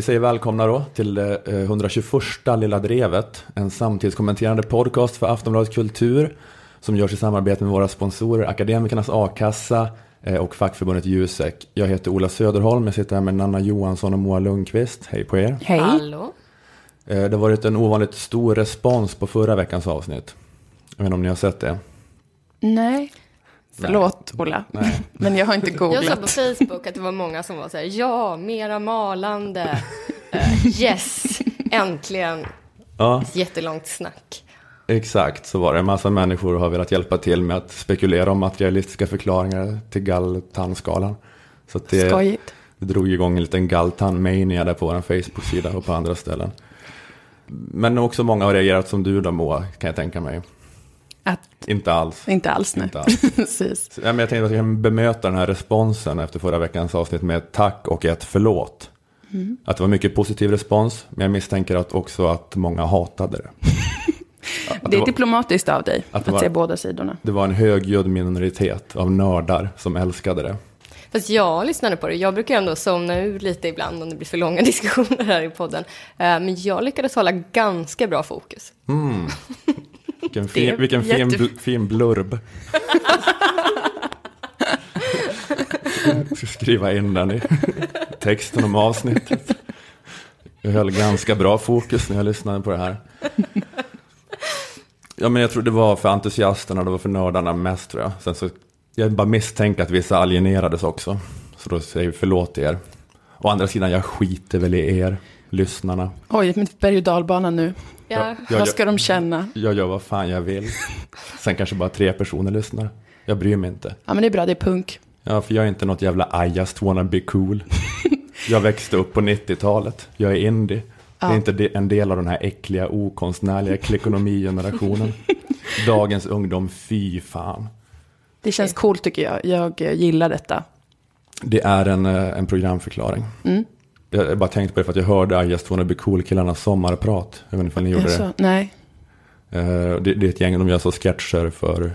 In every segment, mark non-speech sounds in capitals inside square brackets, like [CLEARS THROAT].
Vi säger välkomna då till det eh, 121 Lilla Drevet, en samtidskommenterande podcast för Aftonbladet Kultur som görs i samarbete med våra sponsorer Akademikernas A-kassa eh, och fackförbundet Jusek. Jag heter Ola Söderholm, jag sitter här med Nanna Johansson och Moa Lundqvist. Hej på er. Hej. Hallå? Eh, Det har varit en ovanligt stor respons på förra veckans avsnitt. Jag vet inte om ni har sett det? Nej. Förlåt, Ola. Nej. [LAUGHS] Men jag har inte Jag såg på googlat. Facebook att det var många som var så här, ja, mera malande. [LAUGHS] Eh, yes, äntligen. Ja, jättelångt snack. exakt så var det. En massa människor har velat hjälpa till med att spekulera om materialistiska förklaringar till galltandskalan. Så att det, Skojigt. Det drog igång en liten galtan-mania där på vår Facebook-sida och på andra ställen. Men också många har reagerat som du då Moa, kan jag tänka mig. Att, Inte alls. inte alls nej. Inte alls. [LAUGHS] Precis. Ja, men jag tänkte att jag kan bemöta den här responsen efter förra veckans avsnitt med ett tack och ett förlåt. Att det var mycket positiv respons, men jag misstänker att också att många hatade det. [LAUGHS] Att Det är var, diplomatiskt av dig att att, det var- se båda sidorna. det var en högljudd minoritet av nördar som älskade det. Fast jag lyssnade på det. Jag brukar ändå somna ur lite ibland om det blir för långa [LAUGHS] diskussioner här i podden. Eh, Men jag lyckades hålla ganska bra fokus. Vilken fin, vilken fin, jätte- bl- fin blurb. Jag ska skriva in den i texten om avsnittet. Jag höll ganska bra fokus när jag lyssnade på det här. Ja, men jag tror det var för entusiasterna, det var för nördarna mest tror jag. Sen så, jag bara misstänker att vissa alienerades också. Så då säger vi förlåt er. Å andra sidan, jag skiter väl i er, lyssnarna. Oj, men berg och dalbana nu. Ja. Jag, Vad ska de känna? jag gör vad fan jag vill. Sen kanske bara tre personer lyssnar. Jag bryr mig inte. Ja, men det är bra, det är punk. Ja, för jag är inte något jävla I just wanna be cool. [LAUGHS] Jag växte upp på 90-talet. Jag är indie. Det är Ja. inte en del av den här äckliga, okonstnärliga klikonomigenerationen. [LAUGHS] Dagens ungdom, fy fan. Det känns coolt tycker jag. Jag gillar detta. Det är en, eh, en programförklaring. Mm. Jag bara tänkte på det för att jag hörde I just wanna be cool-killarnas sommarprat. Jag vet inte om ni gjorde det. Jaså, nej. Eh, det. Det är ett gäng, de gör så sketcher för,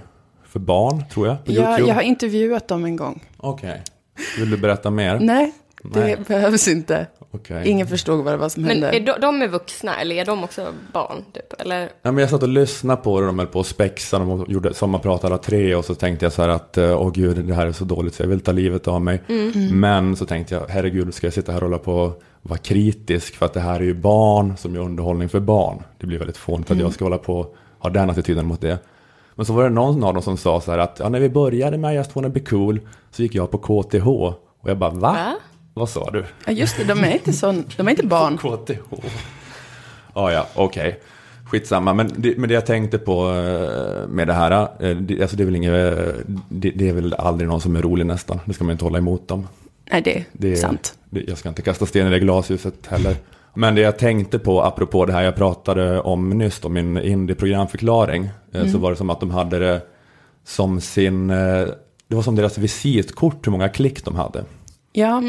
för barn, tror jag, på Jag, YouTube. jag har intervjuat dem en gång. Okej. Vill du berätta mer? Nej, det Nej. behövs inte. Okej. Ingen förstod vad det var som Men hände. är de, de är vuxna, eller är de också barn? Typ? Eller? Ja, men jag satt och lyssnade på det, de höll på att spexa, de gjorde sommarprat alla tre och så tänkte jag så här att eh, åh gud det här är så dåligt så jag vill ta livet av mig. Men så tänkte jag herregud ska jag sitta här och hålla på och vara kritisk för att det här är ju barn som gör underhållning för barn. Det blir väldigt fånigt att jag ska hålla på och ha den attityden mot det. Men så var det någon av dem som sa så här att ja, när vi började med I just wanna be cool så gick jag på KTH och jag bara va? Va? Vad sa du? Ja, just det, de är inte, sån, de är inte barn. [LAUGHS] KTH. Ja, ja, okej. Skitsamma, men det, men det jag tänkte på eh, med det här, eh, det, alltså det är väl inget, eh, det, det är väl aldrig någon som är rolig nästan. Det ska man inte hålla emot dem. Nej, det är Det är sant. Det, jag ska inte kasta sten i det glashuset heller. Men det jag tänkte på, apropå det här jag pratade om nyss, om min indie-programförklaring, eh, så var det som att de hade det som sin, det var som deras visitkort hur många klick de hade. Ja,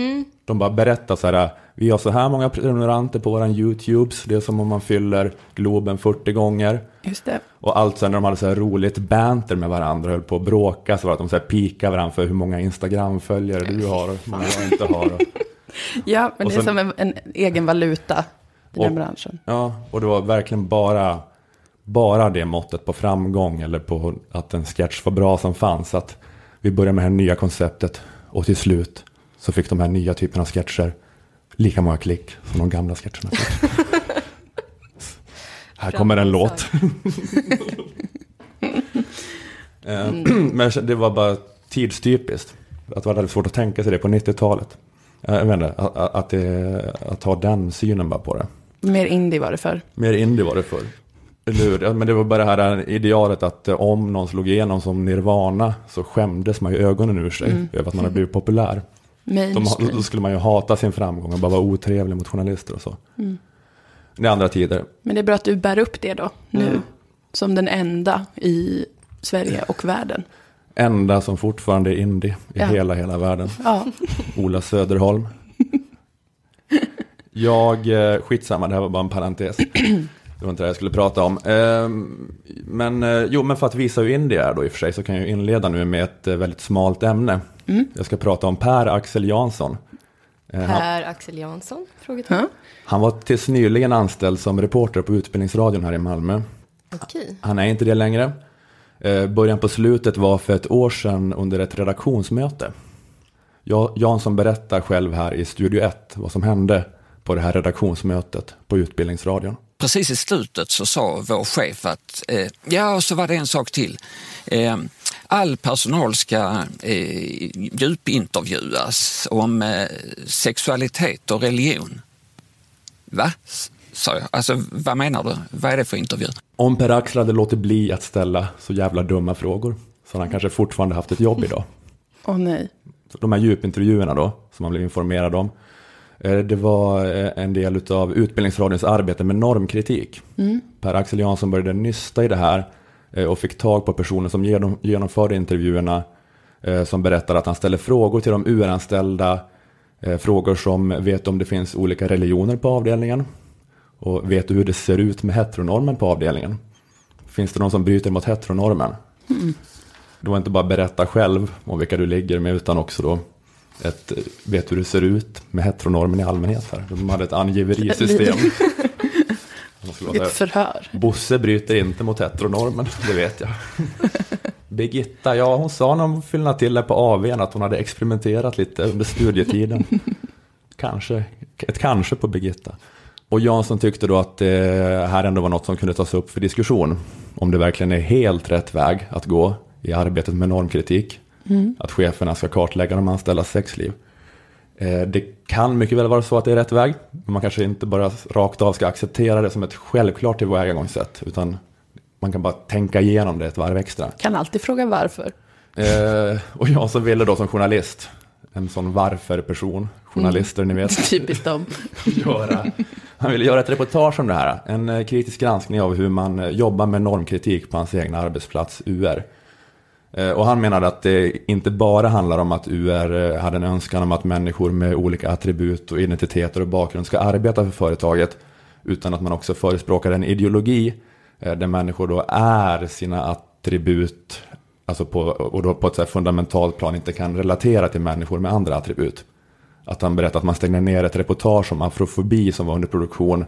De bara berättar så här, vi har så här många prenumeranter på våran YouTubes, det är som om man fyller Globen 40 gånger. just det. Och allt sen när de hade så här roligt banter med varandra, höll på att bråka, så var det att de så här pikade varandra för hur många Instagram-följare du har och hur många jag inte har. [LAUGHS] Ja, men Och det är sen- som en, en egen valuta i den branschen. ja, och det var verkligen bara, bara det måttet på framgång eller på att en sketch var bra som fanns. Att vi började med det här nya konceptet och till slut så fick de här nya typerna av sketcher lika många klick som de gamla sketcherna fick. [LAUGHS] här kommer en låt. [LAUGHS] Eh, [CLEARS THROAT] Men det var bara tidstypiskt. Att det var väldigt svårt att tänka sig det på 90-talet. Eh, Jag inte, att, att, det, att ha den synen bara på det. Mer indie var det för. Mer indie var det hur? Ja, Men det var bara det här idealet att eh, om någon slog igenom som Nirvana så skämdes man ju ögonen ur sig över att man hade blivit populär. De, Mainstream. då skulle man ju hata sin framgång och bara vara otrevlig mot journalister och så. Det är andra tider. Men det är bra att du bär upp det då, nu. Mm. Som den enda i Sverige och världen. Enda som fortfarande är indie i Ja. hela, hela världen. Ja, Ola Söderholm. [LAUGHS] Jag, eh, skitsamma, det här var bara en parentes. Det var inte det jag skulle prata om. Ehm, Men, eh, jo, men för att visa hur indie är då i och för sig så kan jag inleda nu med ett eh, väldigt smalt ämne. Jag ska prata om Per Axel Jansson. Eh, Per Axel Jansson? Frågetecken. Han var tills nyligen anställd som reporter på Utbildningsradion här i Malmö. Okej. Han är inte det längre. Eh, början på slutet var för ett år sedan under ett redaktionsmöte. Ja, Jansson berättar själv här i Studio 1 vad som hände på det här redaktionsmötet på Utbildningsradion. Precis i slutet så sa vår chef att, eh, ja och så var det en sak till. Eh, all personal ska eh, djupintervjuas om eh, sexualitet och religion. Va? Sa jag. Alltså vad menar du? Vad är det för intervju? Om Per-Axel hade låtit bli att ställa så jävla dumma frågor så hade han kanske fortfarande haft ett jobb idag. [LAUGHS] Åh nej. Så de här djupintervjuerna då, som man blev informerad om, eh, det var eh, en del av Utbildningsradions arbete med normkritik. Per-Axel Jansson började nysta i det här och fick tag på personer som genom, genomförde intervjuerna eh, som berättade att han ställer frågor till de UR-anställda, eh, frågor som vet om det finns olika religioner på avdelningen och vet du hur det ser ut med heteronormen på avdelningen? Finns det någon som bryter mot heteronormen? Det var inte bara berätta själv om vilka du ligger med utan också då ett, eh, vet hur det ser ut med heteronormen i allmänhet. Här. De hade ett angiverisystem. [LAUGHS] Ett förhör. Bosse bryter inte mot heteronormen, det vet jag. [LAUGHS] Birgitta, ja hon sa när hon fyllde till det på AWn att hon hade experimenterat lite under studietiden. [LAUGHS] Kanske, ett kanske på Birgitta. Och Jansson tyckte då att det här ändå var något som kunde tas upp för diskussion. Om det verkligen är helt rätt väg att gå i arbetet med normkritik. Att cheferna ska kartlägga de anställdas sexliv. Eh, Det kan mycket väl vara så att det är rätt väg. Men man kanske inte bara rakt av ska acceptera det som ett självklart tillvägagångssätt. Utan man kan bara tänka igenom det ett varv extra. Kan alltid fråga varför. Eh, och jag som ville då som journalist, en sån varför-person, journalister ni vet, [LAUGHS] Typiskt dem. [LAUGHS] göra, han ville göra ett reportage om det här. En eh, kritisk granskning av hur man eh, jobbar med normkritik på hans egna arbetsplats UR. Eh, och han menade att det inte bara handlar om att UR eh, hade en önskan om att människor med olika attribut och identiteter och bakgrund ska arbeta för företaget. Utan att man också förespråkar en ideologi eh, där människor då är sina attribut. Alltså på, och då på ett så här fundamentalt plan inte kan relatera till människor med andra attribut. Att han berättade att man stängde ner ett reportage om afrofobi som var under produktion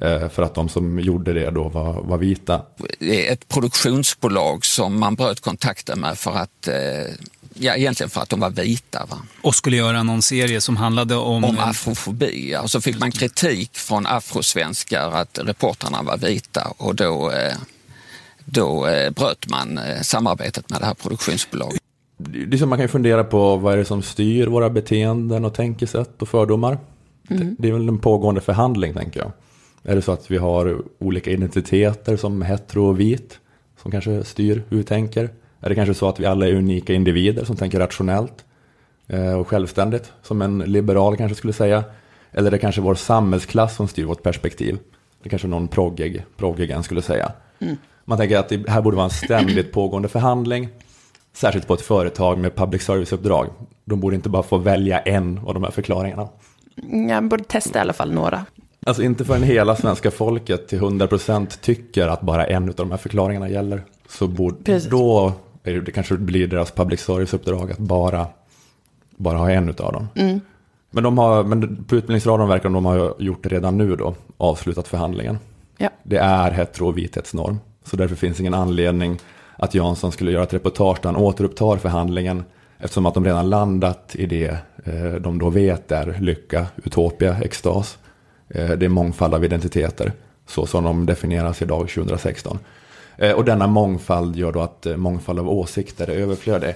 eh, För att de som gjorde det då var, var vita. Det är ett produktionsbolag som man bröt kontakten med för att, eh, ja egentligen för att de var vita. Va? och skulle göra någon serie som handlade om... om afrofobi. Och så fick man kritik från afrosvenskar att reportrarna var vita och då, eh, då bröt man samarbetet med det här produktionsbolaget. Det det är som man kan ju fundera på vad är det som styr våra beteenden och tänkesätt och fördomar. Det, det är väl en pågående förhandling tänker jag. Är det så att vi har olika identiteter som hetero och vit som kanske styr hur vi tänker? Är det kanske så att vi alla är unika individer som tänker rationellt eh, och självständigt som en liberal kanske skulle säga? Eller är det kanske vår samhällsklass som styr vårt perspektiv? Det kanske någon proggig, proggig en skulle säga. Man tänker att det här borde vara en ständigt [CLEARS THROAT] pågående förhandling. Särskilt på ett företag med public service-uppdrag. De borde inte bara få välja en av de här förklaringarna. Jag borde testa i alla fall några. Alltså inte förrän hela svenska folket till 100% tycker att bara en av de här förklaringarna gäller. Så borde, Precis. då är det, det kanske blir deras public service-uppdrag att bara, bara ha en av dem. Men, de har, men på Utbildningsradion verkar de ha gjort det redan nu då, avslutat förhandlingen. Ja. Det är hetero och vithetsnorm. Så därför finns ingen anledning att Jansson skulle göra ett reportage där han återupptar förhandlingen. Eftersom att de redan landat i det eh, de då vet är lycka, utopia, extas. Eh, det är mångfald av identiteter. Så som de definieras idag 2016. Eh, och denna mångfald gör då att eh, mångfald av åsikter är överflödig.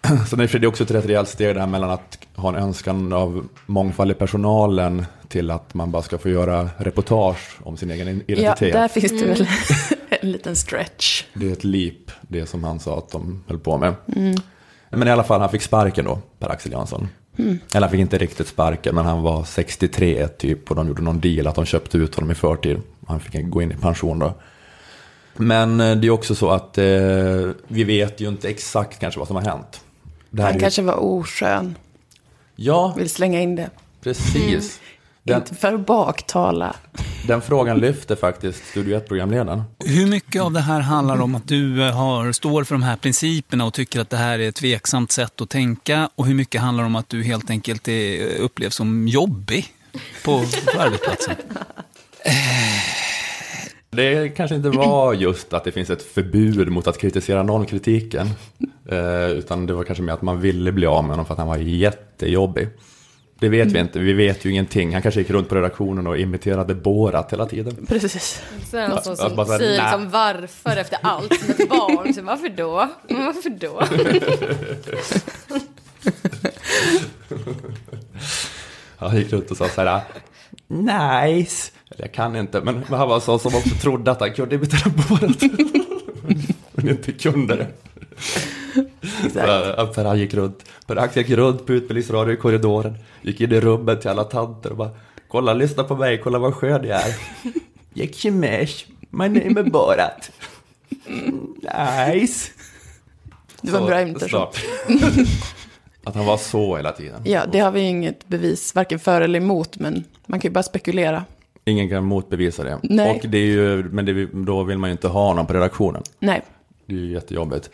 [CLEARS THROAT] Så det är också ett rätt rejält steg där mellan att ha en önskan av mångfald i personalen till att man bara ska få göra reportage om sin egen Ja, identitet. där finns det väl [LAUGHS] en liten stretch. Det är ett leap, det som han sa att de höll på med. Men i alla fall, han fick sparken då, Per-Axel Jansson. Eller han fick inte riktigt sparken, men han var 63 typ och de gjorde någon deal att de köpte ut honom i förtid. Han fick gå in i pension då. Men eh, det är också så att eh, vi vet ju inte exakt kanske vad som har hänt. Han ju- kanske var oskön. Ja, Vill slänga in det. precis. Den, Inte för att baktala. Den frågan lyfter faktiskt Studio 1-programledaren. Hur mycket av det här handlar om att du eh, har, står för de här principerna och tycker att det här är ett tveksamt sätt att tänka? Och hur mycket handlar om att du helt enkelt är, upplevs som jobbig på, på arbetsplatsen? Det kanske inte var just att det finns ett förbud mot att kritisera normkritiken. Eh, utan det var kanske mer att man ville bli av med honom för att han var jättejobbig. Det vet vi inte, vi vet ju ingenting. Han kanske gick runt på redaktionen och imiterade Borat hela tiden. Precis. Det någon som, Ja, bara säger nej. liksom varför efter allt som ett barn. Så varför då? Varför då? [LAUGHS] Han gick runt och sa så här, nice. Eller jag kan inte, men han var så som också trodde att han kunde imitera Borat. [LAUGHS] men inte kunde det. Han gick runt, Per gick runt på utbildningsradio i korridoren, gick in i rummet till alla tanter och bara, kolla, lyssna på mig, kolla vad skön jag är. Jekimesh, my name is Borat. Nice. Det var en bra imitation. [LAUGHS] Att han var så hela tiden. Ja, det har vi inget bevis, varken för eller emot, men man kan ju bara spekulera. Ingen kan motbevisa det. Nej. Och det är ju, men det, då vill man ju inte ha någon på redaktionen. Nej, Det är ju jättejobbigt.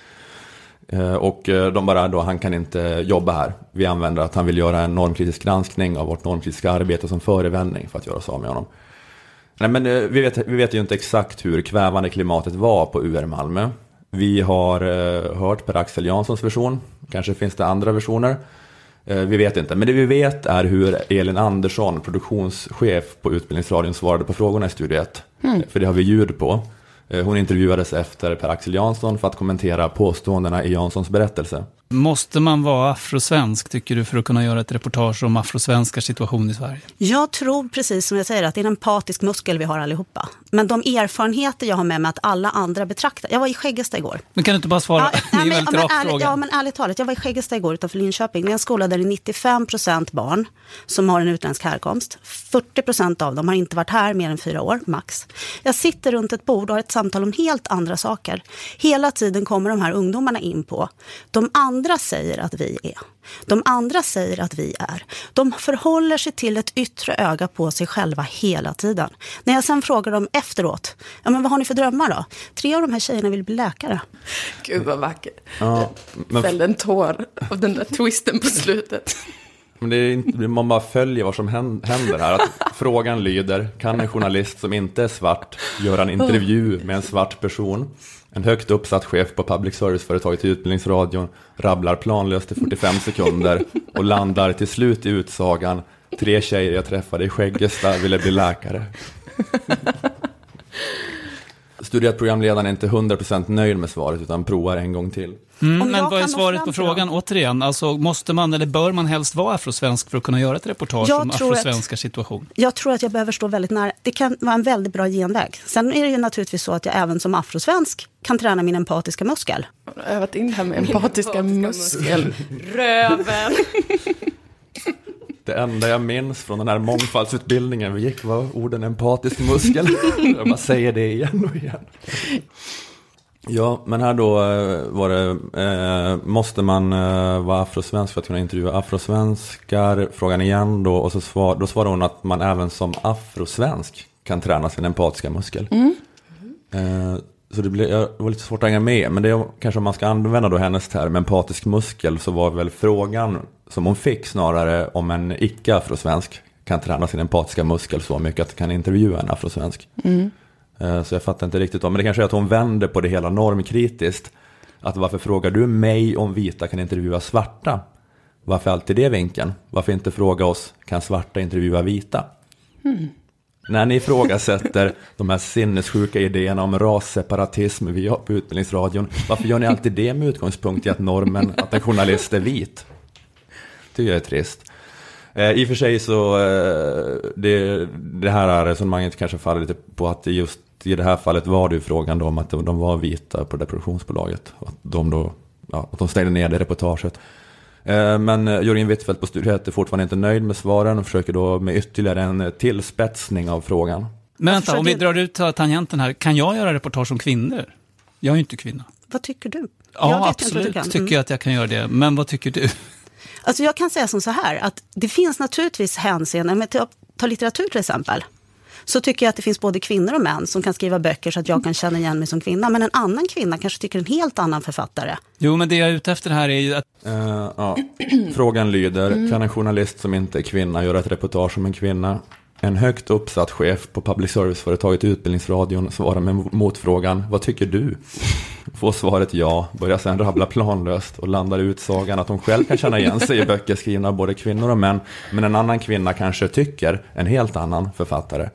Eh, Och eh, de bara då, han kan inte jobba här. Vi använder att han vill göra en normkritisk granskning av vårt normkritiska arbete som förevändning för att göra oss av med honom. Nej men eh, vi vet, vi vet ju inte exakt hur kvävande klimatet var på UR Malmö. Vi har hört Per-Axel Janssons version, kanske finns det andra versioner. Eh, vi vet inte, men det vi vet är hur Elin Andersson, produktionschef på Utbildningsradion, svarade på frågorna i Studio 1. För det har vi ljud på. Eh, Hon intervjuades efter Per-Axel Jansson för att kommentera påståendena i Janssons berättelse. Måste man vara afrosvensk, tycker du, för att kunna göra ett reportage om afrosvenskars situation i Sverige? Jag tror precis som jag säger att det är en empatisk muskel vi har allihopa. Men de erfarenheter jag har med mig att alla andra betraktar. Jag var i Skäggesta igår. Men kan du inte bara svara? [LAUGHS] det är nej, en men, ja, men fråga. ja, men ärligt talat, jag var i Skäggesta igår utanför Linköping. Det är en skola där det är 95 procent barn som har en utländsk härkomst. 40 procent av dem har inte varit här mer än fyra år, max. Jag sitter runt ett bord och har ett samtal om helt andra saker. Hela tiden kommer de här ungdomarna in på, de andra säger att vi är. De andra säger att vi är. De förhåller sig till ett yttre öga på sig själva hela tiden. När jag sen frågar dem efteråt, ja men vad har ni för drömmar då? Tre av de här tjejerna vill bli läkare. gud vad vackert. Ja, men, Fällde en tår av den där twisten på slutet. [LAUGHS] men det är inte, man bara följer vad som hän- händer här. Att frågan lyder, kan en journalist som inte är svart göra en intervju med en svart person? En högt uppsatt chef på public service-företaget i Utbildningsradion rabblar planlöst i 45 sekunder och landar till slut i utsagan Tre tjejer jag träffade i Skäggesta ville bli läkare. Studieprogramledaren är inte 100% nöjd med svaret utan provar en gång till. Mm, men vad är svaret på frågan? Återigen, alltså, måste man eller bör man helst vara afrosvensk för att kunna göra ett reportage Jag om afrosvenskars situation? Jag tror att jag behöver stå väldigt nära. Det kan vara en väldigt bra genväg. Sen är det ju naturligtvis så att jag även som afrosvensk kan träna min empatiska muskel. Jag har övat in det här med empatiska muskel. [LAUGHS] Röven. [LAUGHS] Det enda jag minns från den här mångfaldsutbildningen vi gick var orden empatisk muskel. [LAUGHS] Jag bara säger det igen och igen. Ja, men här då eh, var det, eh, måste man eh, vara afrosvensk för att kunna intervjua afrosvenskar? Frågan igen då, och så svar, då svarar hon att man även som afrosvensk kan träna sin empatiska muskel. Eh, så det, blev, det var lite svårt att hänga med, men det är kanske om man ska använda då hennes term empatisk muskel så var väl frågan som hon fick snarare om en icke-afrosvensk kan träna sin empatiska muskel så mycket att kan intervjua en afrosvensk. Eh, Så jag fattar inte riktigt om, men det kanske är att hon vänder på det hela normkritiskt. Att varför frågar du mig om vita kan intervjua svarta? Varför alltid det vinkeln? Varför inte fråga oss, kan svarta intervjua vita? När ni ifrågasätter de här sinnessjuka idéerna om rasseparatism vi har på Utbildningsradion, varför gör ni alltid det med utgångspunkt i att normen att en journalist är vit? Det är trist. Eh, I och för sig så, eh, det, det här resonemanget kanske faller lite på att just i det här fallet var det ju frågan då om att de, de var vita på det produktionsbolaget. Och att de då, ja, att de stängde ner det reportaget. Eh, Men eh, Jörgen Wittfeldt på Studio 1 är fortfarande inte nöjd med svaren och försöker då med ytterligare en eh, tillspetsning av frågan. Men vänta, om vi drar ut tangenten här, kan jag göra reportage om kvinnor? Jag är ju inte kvinna. Vad tycker du? Ja, absolut du tycker Mm. jag att jag kan göra det. Men vad tycker du? Alltså jag kan säga som så här, att det finns naturligtvis hänseende, men ta, ta litteratur till exempel. Så tycker jag att det finns både kvinnor och män som kan skriva böcker så att jag kan känna igen mig som kvinna. Men en annan kvinna kanske tycker en helt annan författare. Jo, men det jag är ute efter här är ju att Eh, ja. [CLEARS THROAT] Frågan lyder, kan en journalist som inte är kvinna göra ett reportage om en kvinna? En högt uppsatt chef på public service-företaget Utbildningsradion svarar med motfrågan, vad tycker du? Får svaret ja, börjar sen rabbla planlöst och landar i utsagan att hon själv kan känna igen sig i böcker skrivna av både kvinnor och män, men en annan kvinna kanske tycker en helt annan författare.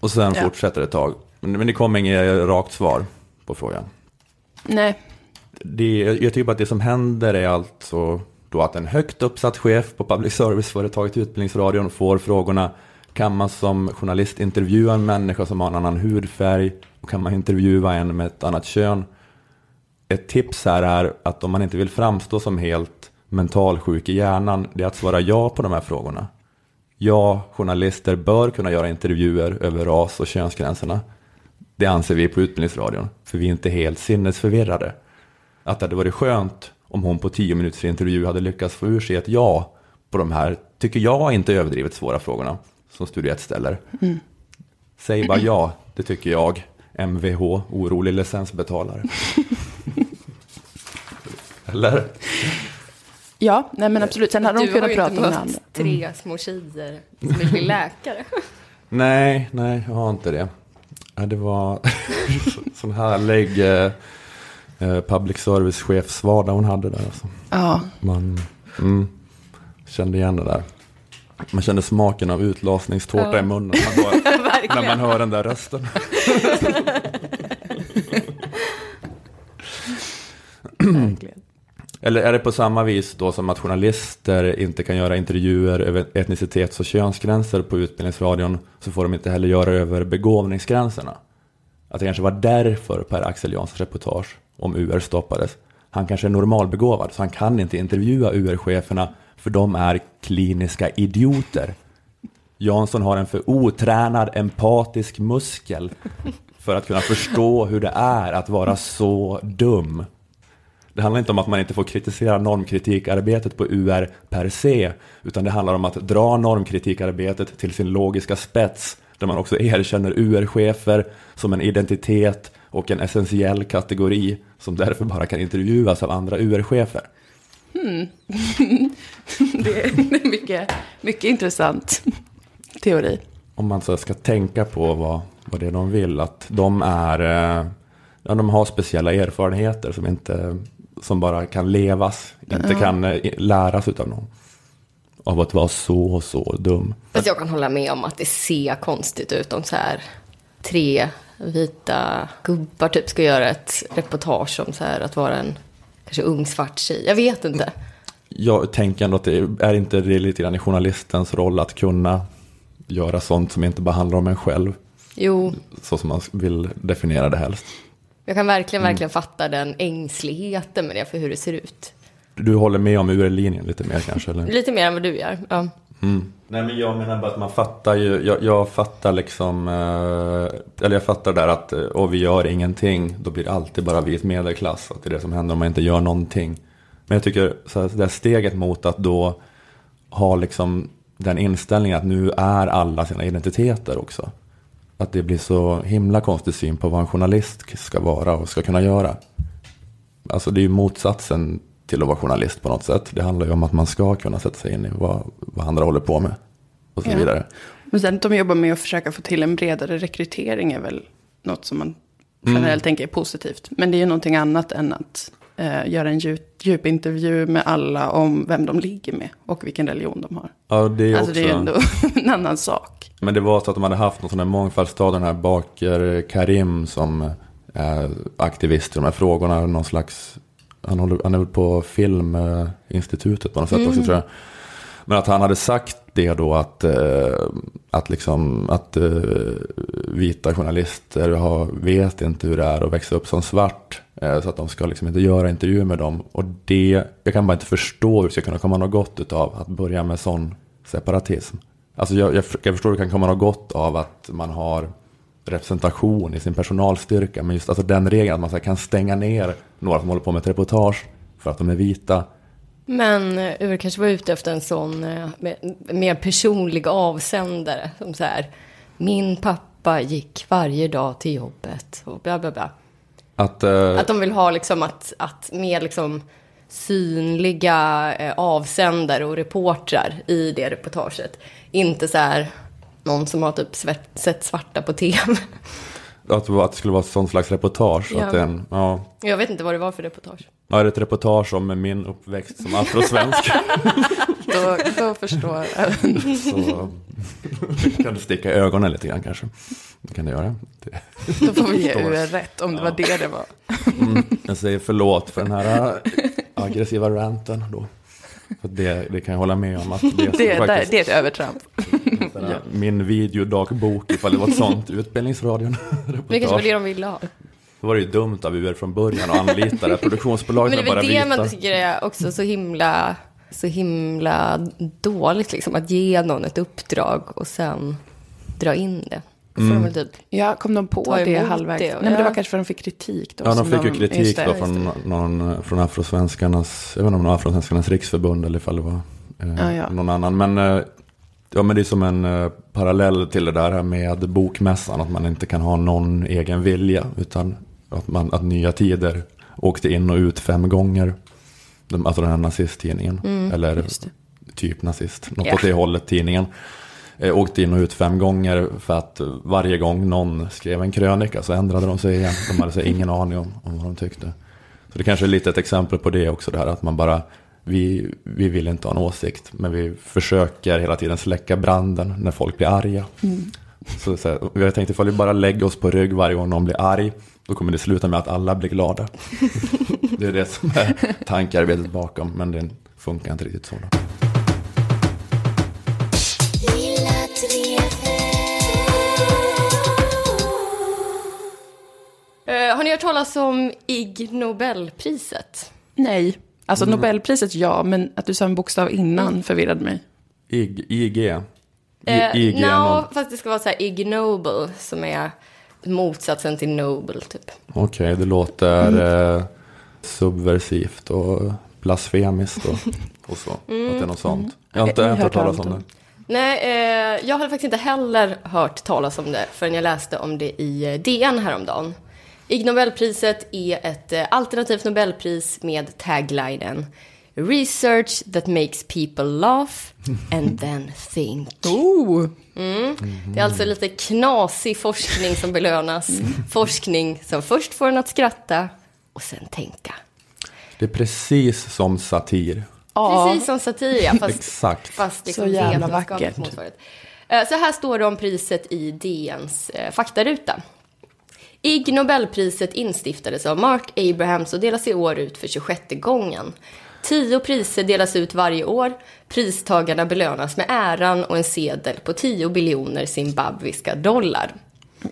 Och sen Ja. fortsätter det ett tag. Men det kommer inget rakt svar på frågan. Nej, Det, jag tycker bara att det som händer är alltså då att en högt uppsatt chef på public service-företaget Utbildningsradion får frågorna kan man som journalist intervjua en människa som har en annan hudfärg och kan man intervjua en med ett annat kön? Ett tips här är att om man inte vill framstå som helt mentalsjuk i hjärnan, det är att svara ja på de här frågorna. Ja, journalister bör kunna göra intervjuer över ras och könsgränserna. Det anser vi på Utbildningsradion, för vi är inte helt sinnesförvirrade. Att det hade varit skönt om hon på tio minuters intervju hade lyckats få ur sig ett ja på de här, tycker jag, inte överdrivet svåra frågorna som Studio 1 ställer. Säg bara ja, det tycker jag. MVH, orolig licensbetalare. [LAUGHS] Eller? ja, nej men absolut. Sen hade de du har kunnat ju prata inte om det mött andra. tre små tjejer som vill bli läkare. [LAUGHS] Nej, nej, jag har inte det. Det var [LAUGHS] sån härlig eh, eh, public service-chefsvardag hon hade där. Alltså. Ja, Man mm, kände igen det där. Man kände smaken av utlasningstårta Ja. i munnen när man, hör, [LAUGHS] när man hör den där rösten. verkligen. Eller är det på samma vis då som att journalister inte kan göra intervjuer över etnicitets och könsgränser på Utbildningsradion så får de inte heller göra över begåvningsgränserna? Att det kanske var därför Per-Axel Janssons reportage om UR stoppades. Han kanske är normalbegåvad så han kan inte intervjua UR-cheferna för de är kliniska idioter. Jansson har en för otränad empatisk muskel för att kunna förstå hur det är att vara så dum. Det handlar inte om att man inte får kritisera normkritikarbetet på UR per se, utan det handlar om att dra normkritikarbetet till sin logiska spets, där man också erkänner UR-chefer som en identitet och en essentiell kategori som därför bara kan intervjuas av andra UR-chefer. [LAUGHS] Det är mycket, mycket intressant teori. Om man så ska tänka på vad, vad det är de vill, att de är, eh, ja, de har speciella erfarenheter som inte, som bara kan levas, inte kan eh, läras utav någon. Av att vara så och så dum. Fast jag kan hålla med om att det ser konstigt ut om så här tre vita gubbar typ ska göra ett reportage om så här att vara en kanske ung svart tjej. Jag vet inte. Jag tänker ändå att det är inte det lite grann i journalistens roll att kunna göra sånt som inte bara handlar om en själv, Jo, så som man vill definiera det helst. jag kan verkligen, verkligen fatta den ängsligheten med det för hur det ser ut. Du håller med om UR-linjen lite mer kanske? Eller? Lite mer än vad du gör. Ja. Mm. Nej men jag menar bara att man fattar ju, jag, jag fattar liksom, eh, eller jag fattar där att eh, och vi gör ingenting, då blir det alltid bara vit medelklass. Att det är det som händer om man inte gör någonting. Men jag tycker så här, det här steget mot att då ha liksom den inställningen att nu är alla sina identiteter också. Att det blir så himla konstig syn på vad en journalist ska vara och ska kunna göra. Alltså det är ju motsatsen till att vara journalist på något sätt. Det handlar ju om att man ska kunna sätta sig in i vad, vad andra håller på med. Och så Ja. vidare. Men sen att de jobbar med att försöka få till en bredare rekrytering är väl något som man generellt tänker är positivt. Men det är ju någonting annat än att eh, göra en djup, djup intervju med alla om vem de ligger med och vilken religion de har. Ja, det är Alltså också... det är ju ändå [LAUGHS] en annan sak. Men det var så att de hade haft någon sån här mångfaldsdag, den här Baker Karim som är aktivist i de här frågorna. Någon slags, han, håller, han är väl på Filminstitutet på något sätt också tror jag. Men att han hade sagt det då att, eh, att, liksom, att eh, vita journalister har, vet inte hur det är att växa upp som svart. Eh, så att de ska liksom inte göra intervjuer med dem. Och det, jag kan bara inte förstå hur det ska kunna komma något gott av att börja med sån separatism. Alltså jag, jag, jag förstår hur det kan komma något gott av att man har representation i sin personalstyrka. Men just alltså den regeln att man här kan stänga ner några som håller på med ett reportage för att de är vita. Men eh, Ur kanske var ute efter en sån eh, mer personlig avsändare. Som så här, Min pappa gick varje dag till jobbet och bla bla bla. Att, eh, Att de vill ha liksom att, att mer liksom synliga avsändare och reportrar i det reportaget. Inte så här någon som har typ svett, sett svarta på tv. [LAUGHS] att, det var- att det skulle vara sånt slags reportage. Ja. Att en, ja. Jag vet inte vad det var för reportage. ja, det är ett reportage om min uppväxt som afrosvensk. [LAUGHS] Då, då förstår jag. så [LAUGHS] kan du sticka ögonen lite grann kanske. Det kan du göra. Det, Då får vi ge. UR rätt om det var det det var. mm, jag säger förlåt för den här äh, aggressiva ranten då. För det, det kan jag hålla med om att det är, Det, faktiskt, det är ett övertramp. Sådär, min videodagbok ifall det var ett sånt [LAUGHS] utbildningsradion. Det kanske var det de ville ha. Då var det ju dumt av UR från början att anlita det produktionsbolaget Men det är väl det man tycker är också så himla, så himla dåligt, liksom. Att ge någon ett uppdrag och sen dra in det. Väl typ, Ja, kom de på det halvvägs? det Nej, men det ja. var kanske för att de fick kritik då. Ja, de fick ju kritik det, då från, någon, från Afrosvenskarnas, jag vet inte om det var Afrosvenskarnas riksförbund eller ifall det var eh, Ja, ja. någon annan. Men, eh, ja, men det är som en eh, parallell till det där med bokmässan, att man inte kan ha någon egen vilja, utan att, man, att Nya Tider åkte in och ut fem gånger. Alltså den här nazisttidningen, eller Mm, det. typ nazist, något Ja. åt det hållet tidningen. Eh, åkte in och ut fem gånger för att varje gång någon skrev en krönika så ändrade de sig igen. De hade så ingen aning om, om vad de tyckte. Så det kanske är lite ett exempel på det också, det här att man bara, vi, vi vill inte ha en åsikt, men vi försöker hela tiden släcka branden när folk blir arga. Så, så här, jag tänkte ifall vi bara lägger oss på rygg varje gång någon blir arg, då kommer det sluta med att alla blir glada. [LAUGHS] det är det som är tankearbetet bakom, men det funkar inte riktigt så. Då. Eh, har ni hört talas om Ig Nobelpriset? Nej, alltså Mm. Nobelpriset ja, men att du sa en bokstav innan förvirrade mig. IG, IG. Eh, IG no, fast det ska vara så här Ig Nobel, som är motsatsen till Nobel, typ. Okej, det låter eh, subversivt och blasfemiskt och, [LAUGHS] och så. Att det är något sånt. Jag har inte Jag har hört hört talas om det. Nej, eh, jag hade faktiskt inte heller hört talas om det förrän jag läste om det i eh, DN häromdagen. Ig Nobelpriset är ett eh, alternativt Nobelpris med taglinen Research that makes people laugh and [LAUGHS] then think. Oh, Det är alltså lite knasig forskning som belönas. Forskning som först får en att skratta och sen tänka. Det är precis som satir. ja. Precis som satir, ja, fast Exakt. Fast liksom Så jävla vackert. Eh, Så här står det om priset i DNs eh, faktaruta. Ig Nobelpriset instiftades av Mark Abrahams och delas i år ut för 26 gången. Tio priser delas ut varje år. Pristagarna belönas med äran och en sedel på 10 biljoner zimbabwiska dollar.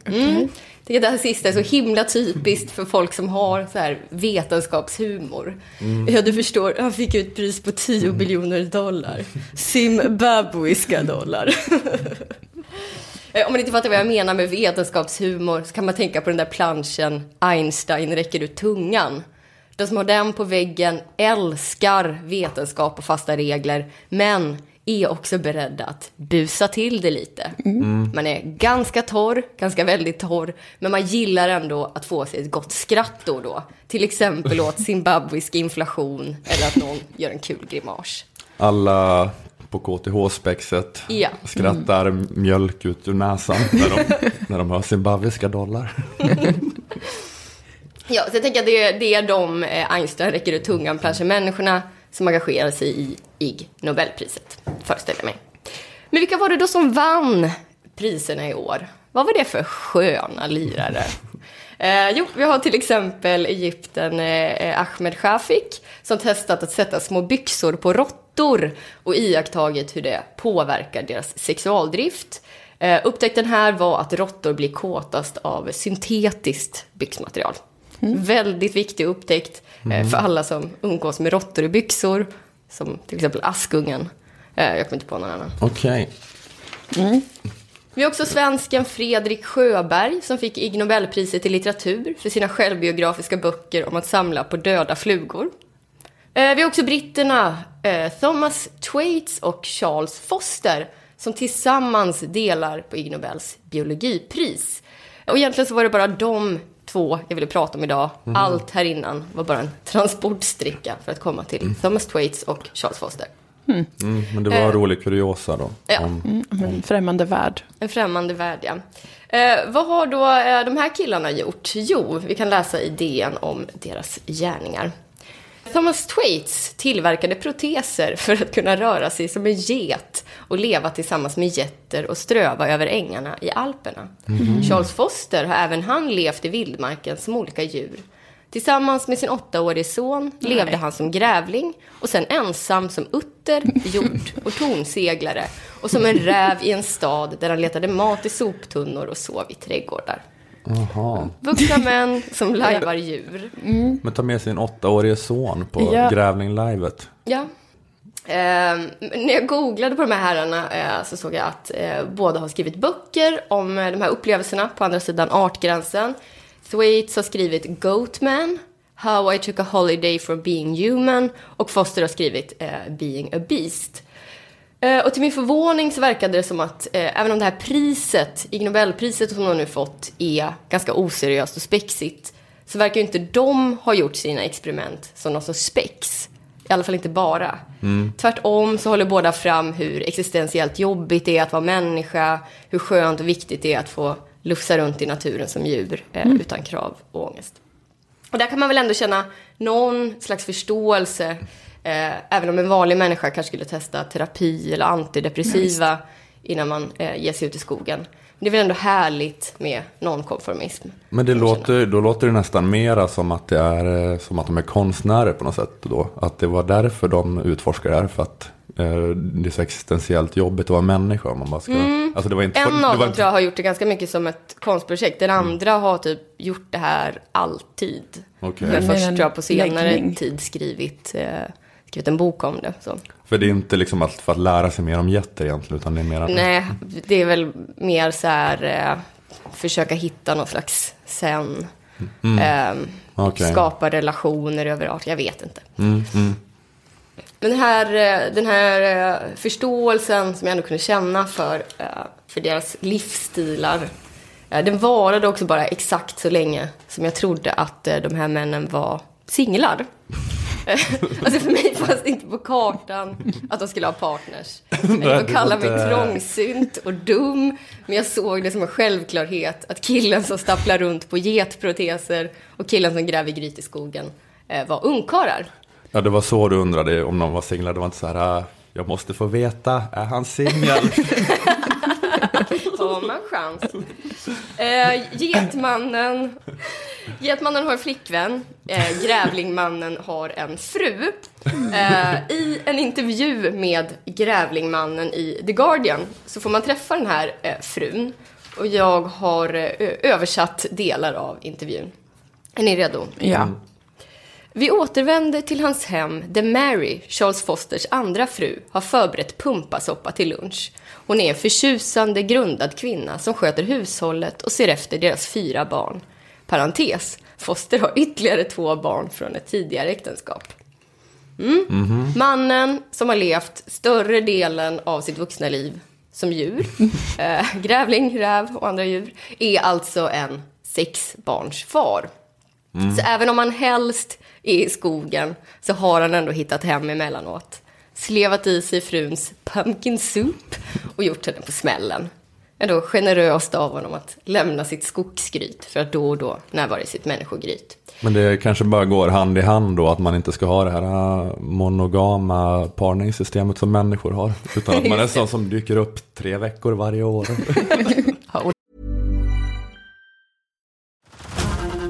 Mm. Det där sista är så himla typiskt för folk som har så här vetenskapshumor. Ja, du förstår, han fick ett pris på 10 biljoner dollar. Zimbabwiska dollar. [LAUGHS] Eh, Om man inte fattar vad jag menar med vetenskapshumor så kan man tänka på den där planschen Einstein räcker ut tungan. De som har den på väggen älskar vetenskap och fasta regler, men är också beredda att busa till det lite. Man är ganska torr, ganska väldigt torr, men man gillar ändå att få sig ett gott skratt då och då. Till exempel åt [LAUGHS] zimbabwisk inflation eller att någon gör en kul grimas. Alla på KTH-spexet Ja. skrattar mjölk ut ur näsan när de, [LAUGHS] när de hör zimbabwiska dollar. [LAUGHS] Ja, så jag tänker att det är, det är de eh, Einstein räcker ut tungan bland människorna som engagerar sig i Ig Nobelpriset, föreställer jag mig. Men vilka var det då som vann priserna i år? Vad var det för sköna lirare? Eh, jo, vi har till exempel Egypten eh, Ahmed Shafik som testat att sätta små byxor på råttor och iakttagit hur det påverkar deras sexualdrift. Eh, upptäckten här var att råttor blir kåtast av syntetiskt byxmaterial. Väldigt viktig upptäckt eh, för alla som umgås med råttor i byxor, som till exempel Askungen. Eh, jag kommer inte på någon annan. Okej. Vi har också svensken Fredrik Sjöberg som fick Ig Nobelpriset i litteratur för sina självbiografiska böcker om att samla på döda flugor. Eh, Vi har också britterna eh, Thomas Thwaites och Charles Foster som tillsammans delar på Ig Nobels biologipris. Och egentligen så var det bara de två jag ville prata om idag. Mhm. Allt här innan var bara en transportsträcka för att komma till Mm. Thomas Thwaites och Charles Foster. Mm, men det var en rolig kuriosa då. Ja. Om, En främmande värld. En främmande värld, ja. Eh, vad har då eh, de här killarna gjort? Jo, vi kan läsa i DN om deras gärningar. Thomas Thwaites tillverkade proteser för att kunna röra sig som en get och leva tillsammans med getter och ströva över ängarna i Alperna. Charles Foster har även han levt i vildmarken som olika djur. Tillsammans med sin åttaårige son levde han som grävling och sen ensam som utter, hjort och tornseglare och som en räv i en stad där han letade mat i soptunnor och sov i trädgårdar. Aha. Vuxna män som [LAUGHS] lajvar djur. Men ta med sin åttaårige son på Ja. Grävling-livet. Ja. Ehm, när jag googlade på de här herrarna eh, så såg jag att eh, båda har skrivit böcker om eh, de här upplevelserna på andra sidan artgränsen. Thwaites har skrivit Goatman, How I took a holiday from being human och Foster har skrivit eh, Being a beast. Eh, och till min förvåning så verkade det som att eh, även om det här priset, Ig Nobelpriset som de nu fått, är ganska oseriöst och spexigt så verkar ju inte de ha gjort sina experiment som någon sorts spex. I alla fall inte bara. Tvärtom så håller båda fram hur existentiellt jobbigt det är att vara människa, hur skönt och viktigt det är att få lufsa runt i naturen som djur eh, utan krav och ångest. Och där kan man väl ändå känna någon slags förståelse. Eh, även om en vanlig människa kanske skulle testa terapi eller antidepressiva innan man eh, ger sig ut i skogen. Men det är väl ändå härligt med nonkonformism. Men det låter, då låter det nästan mera som att, det är, eh, som att de är konstnärer på något sätt. Då. Att det var därför de utforskade det här. För att eh, det är så existentiellt jobbigt att vara människa. Man bara ska, alltså det var inte, Mm. En av dem inte, tror jag har gjort det ganska mycket som ett konstprojekt. Den andra har typ gjort det här alltid. Okej. Men Med först en tror jag på senare läggning. tid skrivit, eh, skrivit en bok om det. Så. För det är inte liksom att, för att lära sig mer om getter egentligen. Utan det är mer att, Nej, det är väl mer så här eh, försöka hitta någon slags sen. Eh, Okej. Skapa relationer över art, jag vet inte. Mm, mm. Men den här, eh, den här eh, förståelsen som jag ändå kunde känna för, eh, för deras livsstilar. Den varade också bara exakt så länge som jag trodde att de här männen var singlar. [LAUGHS] Alltså för mig fanns det inte på kartan att de skulle ha partners. [LAUGHS] Nej, Jag får det kalla var mig trångsynt och dum. Men jag såg det som en självklarhet att killen som stapplar runt på getproteser och killen som gräver gryt i skogen eh, var ungkarlar. Ja, det var så du undrade om någon var singlar. Det var inte så här, "Ah, jag måste få veta, är han singel? [LAUGHS] [LAUGHS] Har man chans? Eh, getmannen, getmannen har en flickvän. Eh, grävlingmannen har en fru. Eh, I en intervju med grävlingmannen i The Guardian så får man träffa den här eh, frun. Och jag har eh, översatt delar av intervjun. Är ni redo? Ja. Vi återvänder till hans hem där Mary, Charles Fosters andra fru, har förberett pumpasoppa till lunch. Hon är en förtjusande, grundad kvinna som sköter hushållet och ser efter deras fyra barn. Parentes. Foster har ytterligare två barn från ett tidigare äktenskap. Mm. Mannen som har levt större delen av sitt vuxna liv som djur, [LAUGHS] eh, grävling, räv och andra djur, är alltså en sexbarnsfar. Så även om han helst i skogen så har han ändå hittat hem emellanåt. Slevat i sig fruns pumpkin soup och gjort henne på smällen. Ändå generöst av honom att lämna sitt skogsgryt för att då och då närvara i sitt människogryt. Men det kanske bara går hand i hand då att man inte ska ha det här äh, monogama parningssystemet som människor har. Utan att man [LAUGHS] är sån som dyker upp tre veckor varje år. [LAUGHS]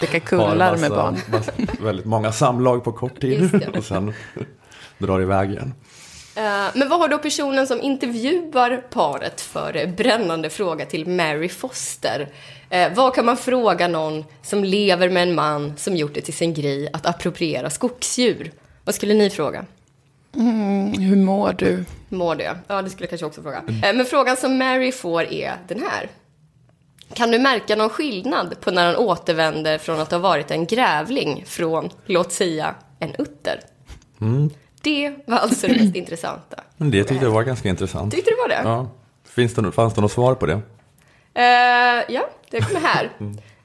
Vilka kullar med barn. massa- väldigt många samlag på kort tid. [LAUGHS] Och sen drar iväg igen. Eh, Men vad har då personen som intervjuar paret för brännande fråga till Mary Foster? Eh, vad kan man fråga någon som lever med en man som gjort det till sin grej att appropriera skogsdjur? Vad skulle ni fråga? Hur mår du? Mår det? Ja, det skulle jag kanske också fråga. Eh, Men frågan som Mary får är den här. Kan du märka någon skillnad på när han återvänder från att ha varit en grävling från, låt säga, en utter? Det var alltså det mest intressanta. [CLEARS THROAT] Men det tyckte jag var ganska intressant. Tyckte du var det? Ja. Finns det, fanns det något svar på det? Eh, ja, det kommer här. [LAUGHS]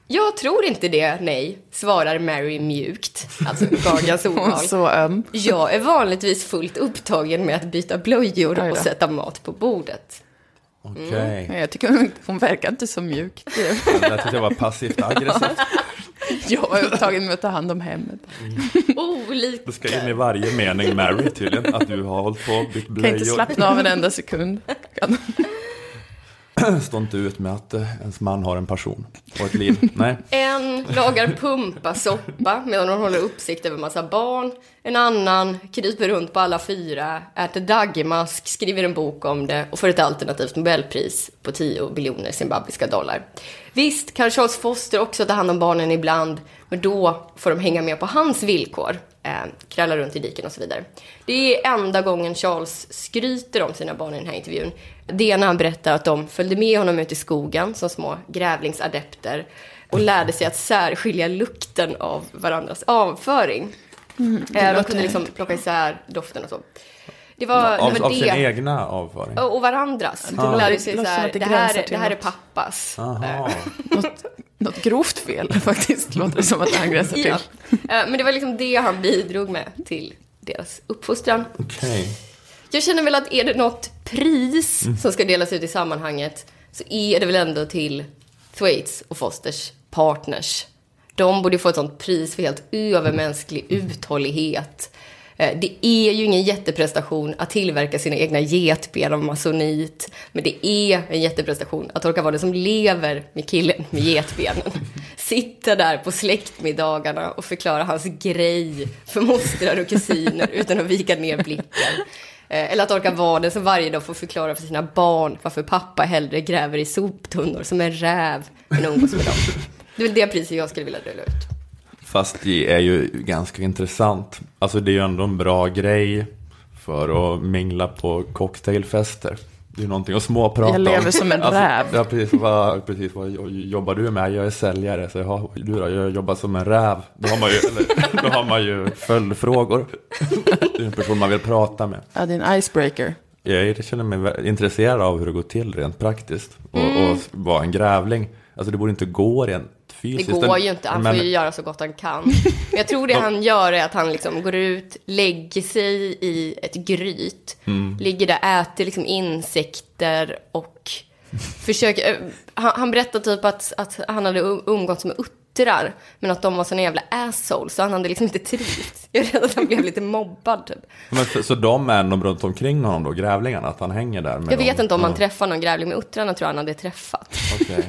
Jag tror inte det, nej, svarar Mary mjukt. Alltså Gargans ordval. [LAUGHS] Så öm. Jag är vanligtvis fullt upptagen med att byta blöjor och sätta mat på bordet. Okej. Jag tycker hon, hon verkar inte så mjuk. Det där tyckte jag var passivt aggressivt. [LAUGHS] Jag är upptagen med att ta hand om hemmet. Olika. Du ska in i varje mening Mary tydligen. Att du har hållit på och bytt Kan inte blöjor. slappna av en enda sekund. [LAUGHS] [CLEARS THROAT] Stå inte ut med att eh, ens man har en passion och ett liv. [LAUGHS] Nej. En lagar pumpasoppa medan hon håller uppsikt över massa barn. En annan kryper runt på alla fyra, äter daggmask, skriver en bok om det och får ett alternativt nobelpris på 10 biljoner zimbabwiska dollar. Visst kan Charles Foster också ta hand om barnen ibland, men då får de hänga med på hans villkor. Eh, krälla runt i diken och så vidare. Det är enda gången Charles skryter om sina barn i den här intervjun. Det är när han berättar att de följde med honom ut i skogen som små grävlingsadepter och lärde sig att särskilja lukten av varandras avföring. eh, de kunde liksom plocka isär doften och så. Det var, Av, det var av sin det. egna avföring. Och, och varandras. Det De lärde sig låter så som här, att det det här, det här är pappas. [LAUGHS] Något, något grovt fel [LAUGHS] faktiskt, låter det som att han gränsar till. Ja. Men det var liksom det han bidrog med till deras uppfostran. Okej. Jag känner väl att är det något pris Mm. som ska delas ut i sammanhanget så är det väl ändå till Thwaites och Fosters partners. De borde få ett sånt pris för helt övermänsklig uthållighet. Eh, Det är ju ingen jätteprestation att tillverka sina egna getben av masonit. Men det är en jätteprestation att orka vara den som lever med killen med getbenen. [LAUGHS] Sitta där på släktmiddagarna och förklara hans grej för mostrar och kusiner utan att vika ner blicken. Eh, Eller att orka vara den som varje dag får förklara för sina barn varför pappa hellre gräver i soptunnor som en räv än umgås med dem. Det är väl det priset jag skulle vilja dela ut. Fast det är ju ganska intressant. Alltså det är ju ändå en bra grej för att mingla på cocktailfester. Det är någonting att småprata Jag lever om. som en alltså, räv. Ja, precis. Vad, precis. Vad jobbar du med? Jag är säljare. Så jag, du då? Jag jobbar som en räv. Då har man ju, eller, då har man ju följdfrågor. Det är en person man vill prata med. Ja, det är en icebreaker. Jag känner mig intresserad av hur det går till rent praktiskt. Och, Mm. och vara en grävling. Alltså det borde inte gå rent Det fysiskt. går ju inte, han Men- får ju göra så gott han kan. Jag tror det han gör är att han liksom går ut, lägger sig i ett gryt, Mm. ligger där, äter liksom insekter och [LAUGHS] försöker... eh, Han, han berättar typ att, att han hade um- umgåtts med uttrar, men att de var såna jävla assholes, så han hade liksom inte trivts. [LAUGHS] Jag är rädd att han blev lite mobbad typ. Men så, så de är ändå runt omkring honom då, grävlingarna? Att han hänger där med Jag vet dem? inte om han Ja, träffar någon grävling med uttrarna, tror jag han hade träffat. okej.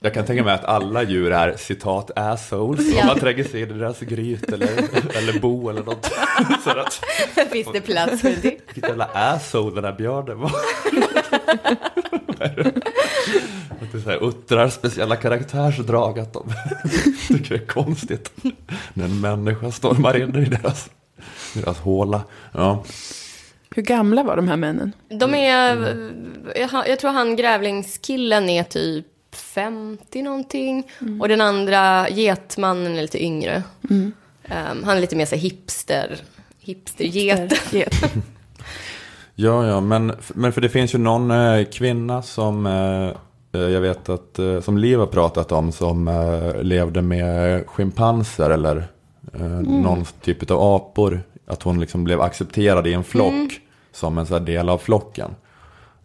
Jag kan tänka mig att alla djur är citat assholes. Ja. Om man tränger sig in i deras gryt eller, eller bo eller något. [LAUGHS] Så att, Finns det plats för det? vilken jävla asshole den där björnen var. [LAUGHS] Att det är så här, uttrar speciella karaktärsdrag att de [LAUGHS] tycker det är konstigt när en människa stormar in i deras, deras håla. Ja. Hur gamla var de här männen? De är, jag, jag tror han grävlingskillen är typ 50 någonting. Och den andra getmannen är lite yngre. Um, han är lite mer så hipster, hipsterget. Get. [LAUGHS] Ja, ja, men, men för det finns ju någon eh, kvinna som eh, eh, jag vet att, eh, som Liv har pratat om som eh, levde med schimpanser eller eh, någon typ av apor. Att hon liksom blev accepterad i en flock som en så här del av flocken.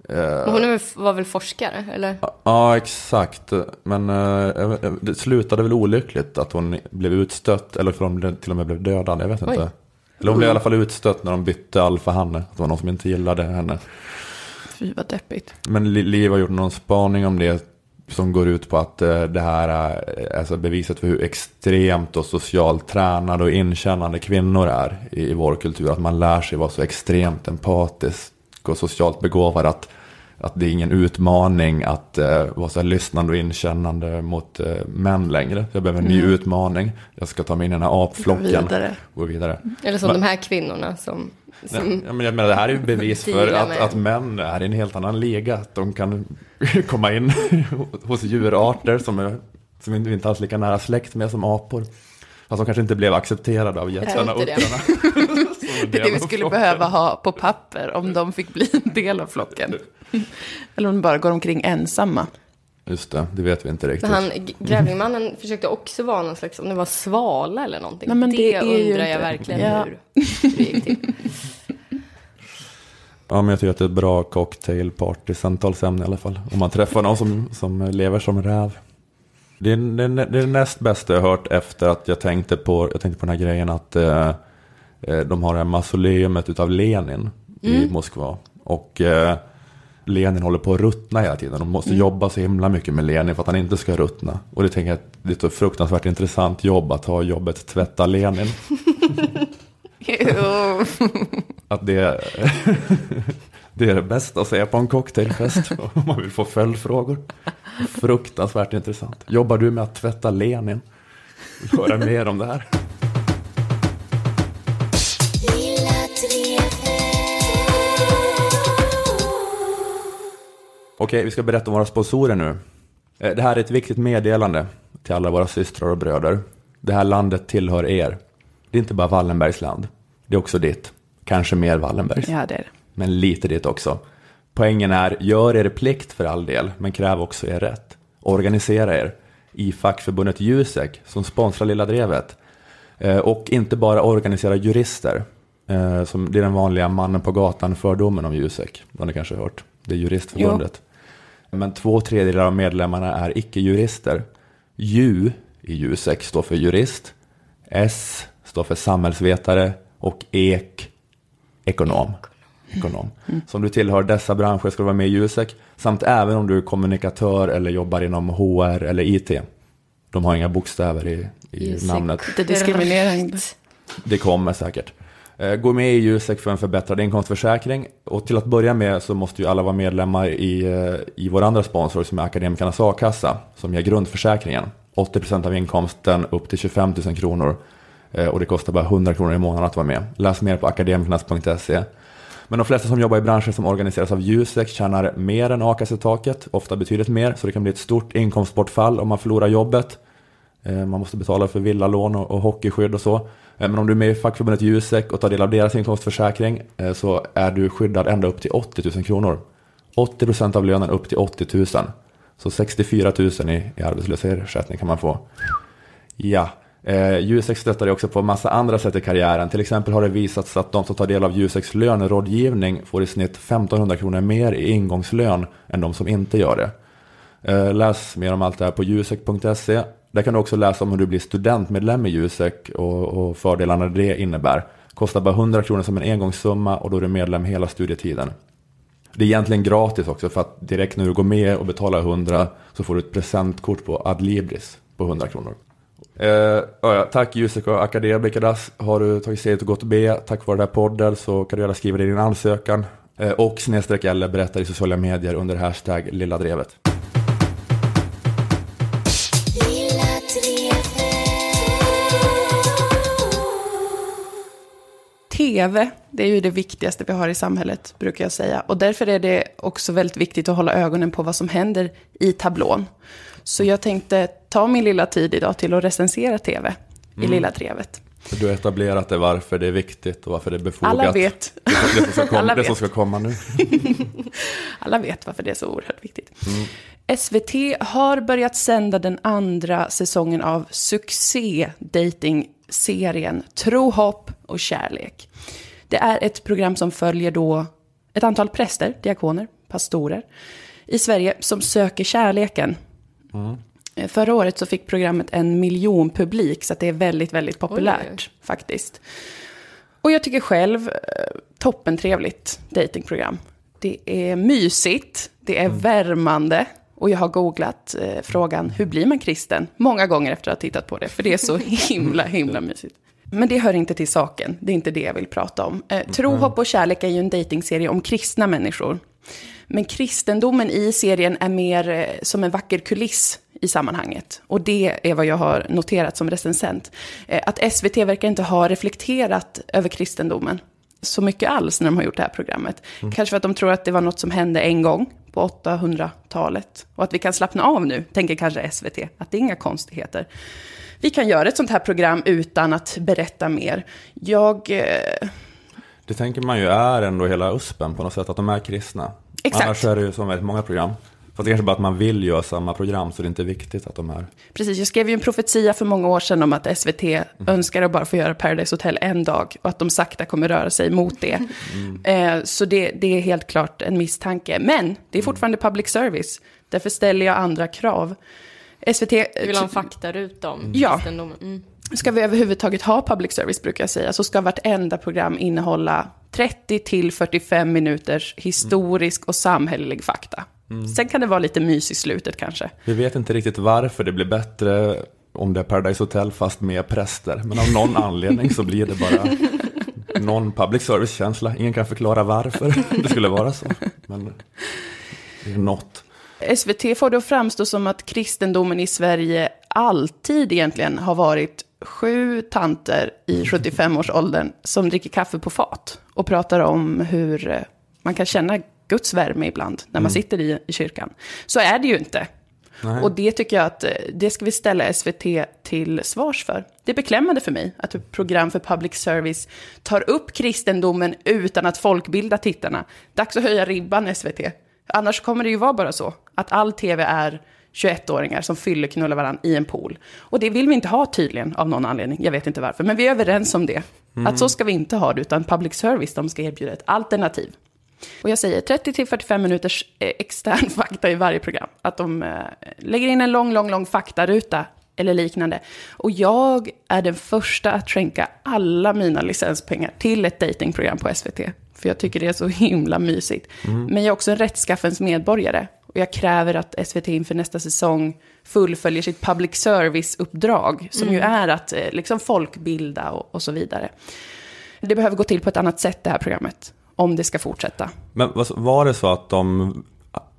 Men hon väl, var väl forskare, eller? Ja, exakt. Men eh, det slutade väl olyckligt att hon blev utstött, eller för hon till och med blev dödad, jag vet inte. Oj. Eller hon blev i alla fall utstött när de bytte alfahanne. Att det var någon som inte gillade henne. Fy vad deppigt. Men Li- Liv har gjort någon spaning om det som går ut på att eh, det här är alltså beviset för hur extremt och socialt tränade och inkännande kvinnor är i, i vår kultur. Att man lär sig vara så extremt empatisk och socialt begåvad att, att det är ingen utmaning att uh, vara så här lyssnande och inkännande mot uh, män längre. Jag behöver en ny Mm. utmaning. Jag ska ta mig in i den här apflocken. vidare. Gå vidare. Eller som Men- de här kvinnorna som... som Nej, ja, men jag menar, det här är ju bevis för att, med. att män är i en helt annan liga. Att de kan [LAUGHS] komma in [LAUGHS] hos djurarter som, är, som vi inte alls lika nära släkt med som apor. Fast de kanske inte blev accepterade av jättarna inte uttarna. [LAUGHS] [LAUGHS] Det är det vi skulle behöva ha på papper om de fick bli en del av flocken. [LAUGHS] Eller om de bara går omkring ensamma. Just det, det vet vi inte riktigt. Men han, Grävlingmannen försökte också vara någon slags, om det var svala eller någonting. Nej, men det, det undrar jag inte- verkligen Ja. hur, hur det gick till. Ja, men jag tycker att det är ett bra cocktailparty, samtalsämne i alla fall. Om man träffar någon som, som lever som räv. Det är, det, är, det är det näst bästa jag hört efter att jag tänkte på, jag tänkte på den här grejen att eh, eh, de har det här mausoleumet utav Lenin i Moskva. Och eh, Lenin håller på att ruttna hela tiden. De måste jobba så himla mycket med Lenin för att han inte ska ruttna. Och det tänker jag att det är ett fruktansvärt intressant jobb att ha jobbet tvätta Lenin. [LAUGHS] Att det, [LAUGHS] det är det bästa att säga på en cocktailfest [LAUGHS] om man vill få följdfrågor. Fruktansvärt intressant. Jobbar du med att tvätta Lenin? Vill höra mer om det här? Okej, vi ska berätta om våra sponsorer nu. Eh, det här är ett viktigt meddelande till alla våra systrar och bröder. Det här landet tillhör er. Det är inte bara Wallenbergs land. Det är också ditt. Kanske mer Wallenbergs. Ja, det är det. Men lite dit också. Poängen är, gör er plikt för all del, men kräv också er rätt. Organisera er i fackförbundet Jusek som sponsrar Lilla Drevet. Eh, Och inte bara organisera jurister. eh, Som det är den vanliga mannen på gatan fördomen om Jusek. Det har ni kanske hört. Det är juristförbundet. Men två tredjedelar av medlemmarna är icke-jurister. Ju i Jusek står för jurist. S står för samhällsvetare. Och ek ekonom. Ekonom. Så om du tillhör dessa branscher ska du vara med i Jusek. Samt även om du är kommunikatör eller jobbar inom HR eller IT. De har inga bokstäver i, i Jusek. namnet. Det är diskriminerande. Det kommer säkert. Eh, Gå med i Jusek för en förbättrad inkomstförsäkring. Och till att börja med så måste ju alla vara medlemmar i, eh, i vår andra sponsor som är Akademikernas A-kassa. Som ger grundförsäkringen. 80% av inkomsten upp till 25 000 kronor. Eh, Och det kostar bara 100 kronor i månaden att vara med. Läs mer på akademikernas.se. Men de flesta som jobbar i branscher som organiseras av Jusek tjänar mer än a-kassetaket, ofta betydligt mer, så det kan bli ett stort inkomstbortfall om man förlorar jobbet. Eh, man måste betala för villalån och hockeyskydd och så. Eh, men om du är med i fackförbundet Jusek och tar del av deras inkomstförsäkring eh, så är du skyddad ända upp till 80 000 kronor. 80 procent av lönen upp till 80 000. Så 64 000 i, i arbetslöshetsersättning kan man få. Ja, eh, Jusek stöttar dig också på massa andra sätt i karriären. Till exempel har det visats att de som tar del av Juseks lönerådgivning får i snitt 1500 kronor mer i ingångslön än de som inte gör det. Eh, Läs mer om allt det här på jusek.se. Där kan du också läsa om hur du blir studentmedlem i Jusek och, och fördelarna det innebär. Kostar bara 100 kronor som en engångssumma och då är du medlem hela studietiden. Det är egentligen gratis också för att direkt när du går med och betalar 100 så får du ett presentkort på Adlibris på 100 kronor. Eh, tack Jusek och Akademikernas. Har du tagit steget och gått B tack vare den här podden så kan du gärna skriva det i din ansökan. Eh, och snedstreck eller berätta i sociala medier under hashtag lilla drevet. TV, det är ju det viktigaste vi har i samhället, brukar jag säga. Och därför är det också väldigt viktigt att hålla ögonen på vad som händer i tablån. Så jag tänkte ta min lilla tid idag till att recensera TV i Lilla Drevet. Du har etablerat det varför det är viktigt och varför det är befogat. Alla vet. [LAUGHS] Det, som- det, som ska [LAUGHS] komma, Alla det som ska komma nu. [LAUGHS] Alla vet varför det är så oerhört viktigt. SVT har börjat sända den andra säsongen av succé serien Tro, hopp och kärlek. Det är ett program som följer då ett antal präster, diakoner, pastorer i Sverige som söker kärleken. Eh, Förra året så fick programmet en miljon publik, så att det är väldigt, väldigt populärt Oj. faktiskt. Och jag tycker själv, eh, toppen trevligt datingprogram. Det är mysigt, det är värmande Och jag har googlat eh, frågan, hur blir man kristen? Många gånger efter att ha tittat på det, för det är så [LAUGHS] himla, himla mysigt. Men det hör inte till saken, det är inte det jag vill prata om. Eh, Tro, hopp och kärlek är ju en dejtingserie om kristna människor. Men kristendomen i serien är mer eh, som en vacker kuliss i sammanhanget. Och det är vad jag har noterat som recensent. Eh, att SVT verkar inte ha reflekterat över kristendomen så mycket alls när de har gjort det här programmet. Kanske för att de tror att det var något som hände en gång på 800-talet. Och att vi kan slappna av nu, tänker kanske SVT, att det är inga konstigheter. Vi kan göra ett sånt här program utan att berätta mer. Jag... Eh, Det tänker man ju är ändå hela USPen på något sätt, att de är kristna. Exakt. Annars är det ju som väldigt många program. Fast det kanske bara att man vill göra samma program, så det är inte viktigt att de är... Precis, jag skrev ju en profetia för många år sedan om att SVT önskar att bara få göra Paradise Hotel en dag och att de sakta kommer röra sig mot det. Eh, så det, det är helt klart en misstanke. Men det är fortfarande public service. Därför ställer jag andra krav. SVT... Du vill ha en faktaruta om Ja. kristendomen. Mm. Ska vi överhuvudtaget ha public service, brukar jag säga, så ska vartenda program innehålla 30 till 45 minuters historisk och samhällelig fakta. Sen kan det vara lite mys i slutet kanske. Vi vet inte riktigt varför det blir bättre om det är Paradise Hotel fast med präster. Men av någon [LAUGHS] anledning så blir det bara någon public service-känsla. Ingen kan förklara varför det skulle vara så. Men det är något. SVT får det att framstå som att kristendomen i Sverige alltid egentligen har varit sju tanter i [LAUGHS] 75-årsåldern som dricker kaffe på fat och pratar om hur eh, man kan känna Guds värme ibland när man sitter i, i kyrkan. Så är det ju inte. Och det tycker jag att eh, det ska vi ställa SVT till svars för. Det är beklämmande för mig att ett program för public service tar upp kristendomen utan att folkbilda tittarna. Dags att höja ribban SVT. Annars kommer det ju vara bara så att all tv är 21-åringar som fyller knullar varandra i en pool. Och det vill vi inte ha tydligen av någon anledning. Jag vet inte varför, men vi är överens om det. Att så ska vi inte ha det, utan public service, de ska erbjuda ett alternativ. Och jag säger 30-45 minuters eh, extern [LAUGHS] fakta i varje program. Att de eh, lägger in en lång, lång, lång faktaruta eller liknande. Och jag är den första att skänka alla mina licenspengar till ett datingprogram på SVT. För jag tycker det är så himla mysigt. Men jag är också en rättskaffens medborgare. Och jag kräver att SVT inför nästa säsong fullföljer sitt public service-uppdrag. Som ju är att eh, liksom folkbilda och, och så vidare. Det behöver gå till på ett annat sätt det här programmet. Om det ska fortsätta. Men var det så att de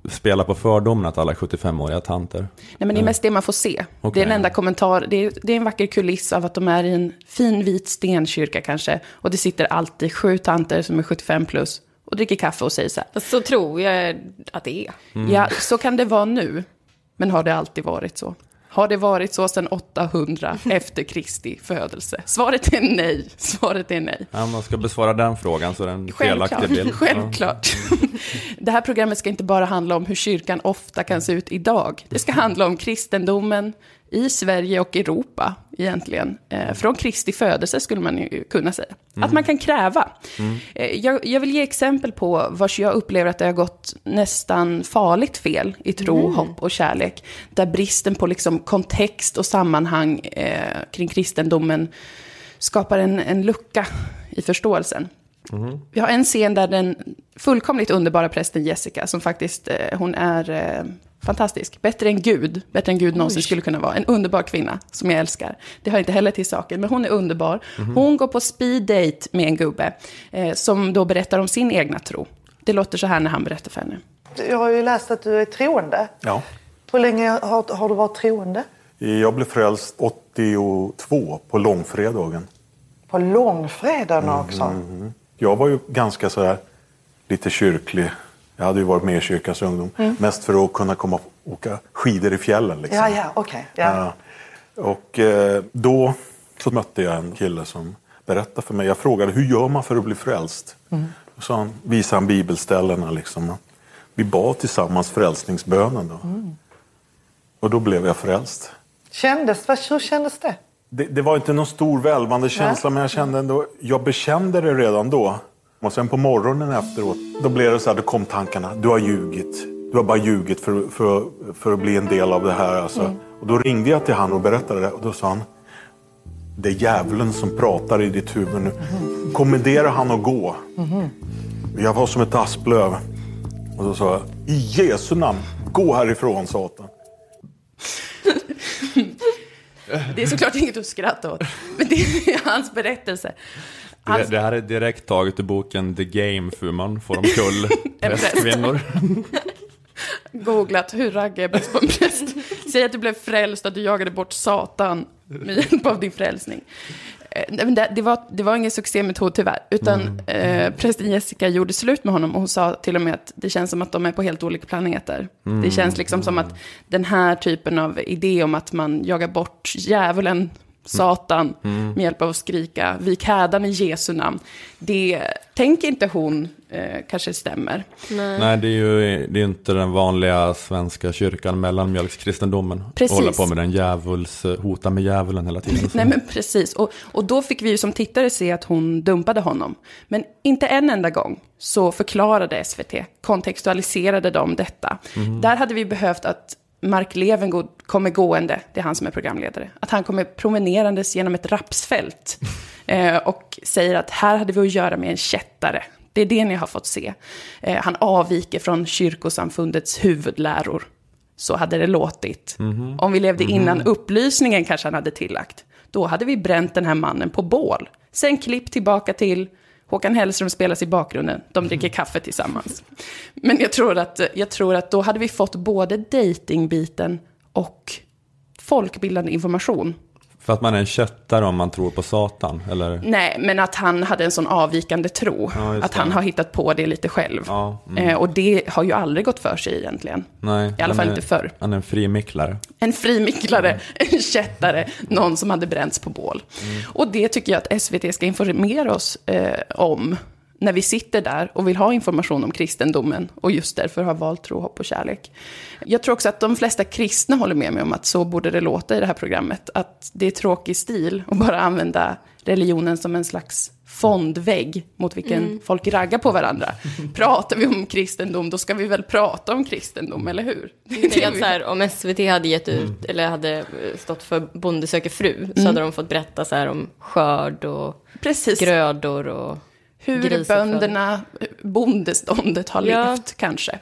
spelar på fördomen att alla är 75-åriga tanter? Nej, men det är mest det man får se. Det Okej. är en enda kommentar. Det är, det är en vacker kuliss av att de är i en fin vit stenkyrka kanske. Och det sitter alltid sju tanter som är 75 plus och dricker kaffe och säger så här. Så tror jag att det är. Ja, så kan det vara nu. Men har det alltid varit så? Har det varit så sedan 800 [LAUGHS] efter Kristi födelse? Svaret är nej. Svaret är nej. Ja, man ska besvara den frågan så är det en felaktig bild. [LAUGHS] Självklart. Det här programmet ska inte bara handla om hur kyrkan ofta kan se ut idag. Det ska handla om kristendomen i Sverige och Europa egentligen. Eh, från Kristi födelse skulle man ju kunna säga. Att man kan kräva. Eh, jag, jag vill ge exempel på vars jag upplever att det har gått nästan farligt fel i tro, hopp och kärlek. Där bristen på liksom kontext och sammanhang eh, kring kristendomen skapar en, en lucka i förståelsen. Vi har en scen där den fullkomligt underbara prästen Jessica, som faktiskt, eh, hon är eh, fantastisk. Bättre än Gud, bättre än Gud någonsin skulle kunna vara. En underbar kvinna som jag älskar. Det hör inte heller till saken, men hon är underbar. Hon går på speed date med en gubbe, eh, som då berättar om sin egna tro. Det låter så här när han berättar för henne. Jag har ju läst att du är troende. Ja. Hur länge har, har du varit troende? Jag blev frälst 82 på långfredagen. På långfredagen också. Jag var ju ganska så här lite kyrklig. Jag hade ju varit med i kyrkans ungdom. Mest för att kunna komma och åka skidor i fjällen. Liksom. Ja, ja, okej. Ja. Och eh, då så mötte jag en kille som berättade för mig. Jag frågade hur gör man för att bli frälst? Och så han, visade han bibelställena. Liksom. Vi bad tillsammans frälsningsbönen. Då. Och då blev jag frälst. Kändes, vad, hur kändes det? Det, det var inte någon stor välvande känsla men jag kände ändå, jag bekände det redan då. Och sen på morgonen efteråt, då blev det så här, då kom tankarna, du har ljugit. Du har bara ljugit för, för, för att bli en del av det här. Alltså. Och då ringde jag till han och berättade det och då sa han, det är djävulen som pratar i ditt huvud nu. Kommendera han att gå. Jag var som ett asplöv. Och då sa jag, i Jesu namn, Gå härifrån satan. [LAUGHS] Det är såklart inget att skratta åt. Men det är hans berättelse. Det, det här är direkt taget ur boken The Game för man får omkull [LAUGHS] prästkvinnor. [LAUGHS] googlat hur raggar jag bäst på en präst. Säg att du blev frälst, att du jagade bort Satan med hjälp av din frälsning. Eh, det, det, var, det var ingen succémetod tyvärr, utan eh, prästen Jessica gjorde slut med honom och hon sa till och med att det känns som att de är på helt olika planeter. Det känns liksom som att den här typen av idé om att man jagar bort djävulen, Satan, med hjälp av att skrika vik hädan i Jesu namn. Det tänker inte hon eh, kanske stämmer. Nej, det är ju det är inte den vanliga svenska kyrkan, mellanmjölkskristendomen. Precis. Hålla på med den djävuls, hota med djävulen hela tiden. Nej men precis, och, och då fick vi ju som tittare se att hon dumpade honom. Men inte en enda gång så förklarade SVT, kontextualiserade de detta. Där hade vi behövt att Mark Levengood kommer gående, det är han som är programledare, att han kommer promenerandes genom ett rapsfält [LAUGHS] eh, och säger att här hade vi att göra med en kättare. Det är det ni har fått se. Eh, han avviker från kyrkosamfundets huvudläror. Så hade det låtit. Om vi levde innan upplysningen kanske han hade tillagt. Då hade vi bränt den här mannen på bål. Sen klipp tillbaka till Håkan Hellström spelas i bakgrunden. De dricker kaffe tillsammans. Men jag tror att, jag tror att då hade vi fått både datingbiten och folkbildande information. För att man är en köttare om man tror på Satan, eller? Nej, men att han hade en sån avvikande tro. Ja, att han har hittat på det lite själv. Ja, mm. eh, och det har ju aldrig gått för sig egentligen. Nej. I alla fall är- inte förr. Han är en frimicklare. En frimicklare, [LAUGHS] en kättare, någon som hade bränts på bål. Och det tycker jag att SVT ska informera oss eh, om när vi sitter där och vill ha information om kristendomen och just därför har valt tro, hopp och kärlek. Jag tror också att de flesta kristna håller med mig om att så borde det låta i det här programmet. Att det är tråkig stil att bara använda religionen som en slags fondvägg mot vilken folk raggar på varandra. Pratar vi om kristendom, då ska vi väl prata om kristendom, eller hur? Att så här, om SVT hade gett ut, eller hade stått för Bonde söker fru, så hade de fått berätta så här om skörd och Precis. grödor och Hur bönderna, bondeståndet har Ja. levt kanske.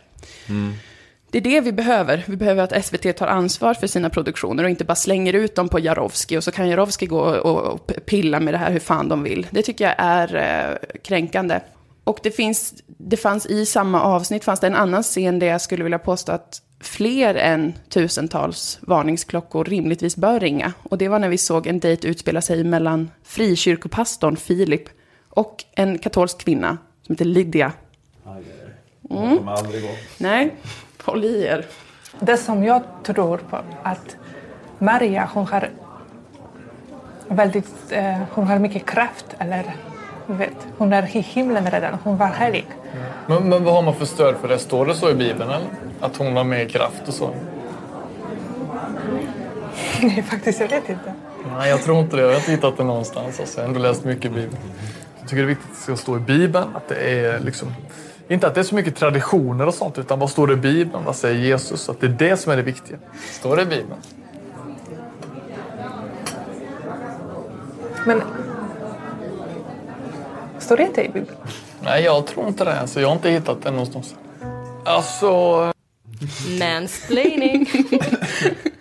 Det är det vi behöver. Vi behöver att SVT tar ansvar för sina produktioner och inte bara slänger ut dem på Jarowski och så kan Jarowski gå och, och pilla med det här hur fan de vill. Det tycker jag är eh, kränkande. Och det, finns, det fanns i samma avsnitt fanns det en annan scen där jag skulle vilja påstå att fler än tusentals varningsklockor rimligtvis bör ringa. Och det var när vi såg en dejt utspela sig mellan frikyrkopastorn Filip och en katolsk kvinna som heter Lydia. Mm. kommer aldrig gå. Nej, håll i er. Det som jag tror på att Maria, hon har väldigt, eh, hon har mycket kraft eller vet, hon är i himlen redan, hon var helig. Men, men vad har man för stöd för det? Står det så i Bibeln eller? Att hon har mer kraft och så? [LAUGHS] Nej, faktiskt, jag vet inte. Nej, jag tror inte det. Jag har inte hittat det någonstans. Alltså, jag har ändå läst mycket Bibeln. Jag tycker det är viktigt att det ska stå i Bibeln. Att det är liksom, inte att det är så mycket traditioner och sånt, utan vad står det i Bibeln? Vad säger Jesus? Att det är det som är det viktiga. Står det i Bibeln? Men står det inte i Bibeln? Nej, jag tror inte det. Alltså, jag har inte hittat det någonstans. Alltså... Mansplaining. [LAUGHS]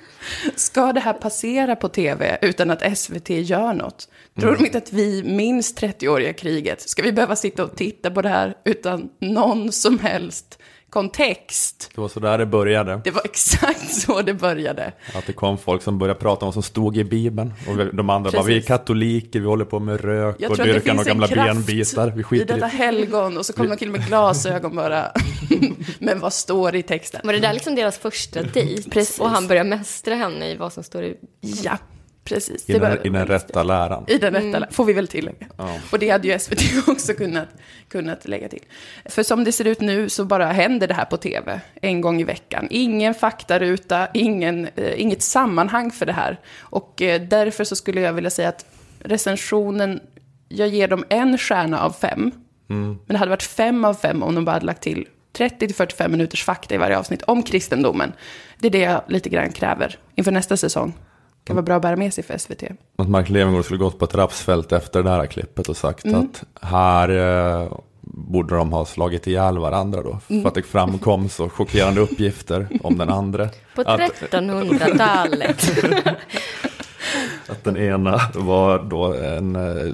Ska det här passera på tv utan att SVT gör något? Tror de inte att vi minns 30-åriga kriget? Ska vi behöva sitta och titta på det här utan någon som helst kontext? Det var så där det började. Det var [LAUGHS] exakt så det började. Att det kom folk som började prata om vad som stod i Bibeln. Och de andra bara, vi är Precis. katoliker, vi håller på med rök Jag och dyrkan och gamla benbitar. Vi i skiter detta i helgon och så kommer de till med glasögon bara. [LAUGHS] Men vad står det i texten? Var det där liksom deras första dejt? Precis. Och han börjar mästra henne i vad som står i... Ja, precis. i Det den, i den rätta läran. I den rätta, får vi väl tillägga. Ja. Och det hade ju SVT [LAUGHS] också kunnat, kunnat lägga till. För som det ser ut nu så bara händer det här på tv en gång i veckan. Ingen faktaruta, ingen, eh, inget sammanhang för det här. Och eh, därför så skulle jag vilja säga att recensionen, jag ger dem en stjärna av fem. Men det hade varit fem av fem om de bara hade lagt till 30-45 minuters fakta i varje avsnitt om kristendomen. Det är det jag lite grann kräver inför nästa säsong. Det kan vara bra att bära med sig för SVT. Att Mark Levengood skulle gått på ett rapsfält efter det här klippet och sagt Mm. att här eh, borde de ha slagit ihjäl varandra då. För att det framkom så chockerande uppgifter om den andra. [LAUGHS] På Att, 1300-talet. [LAUGHS] att den ena var då en, eh,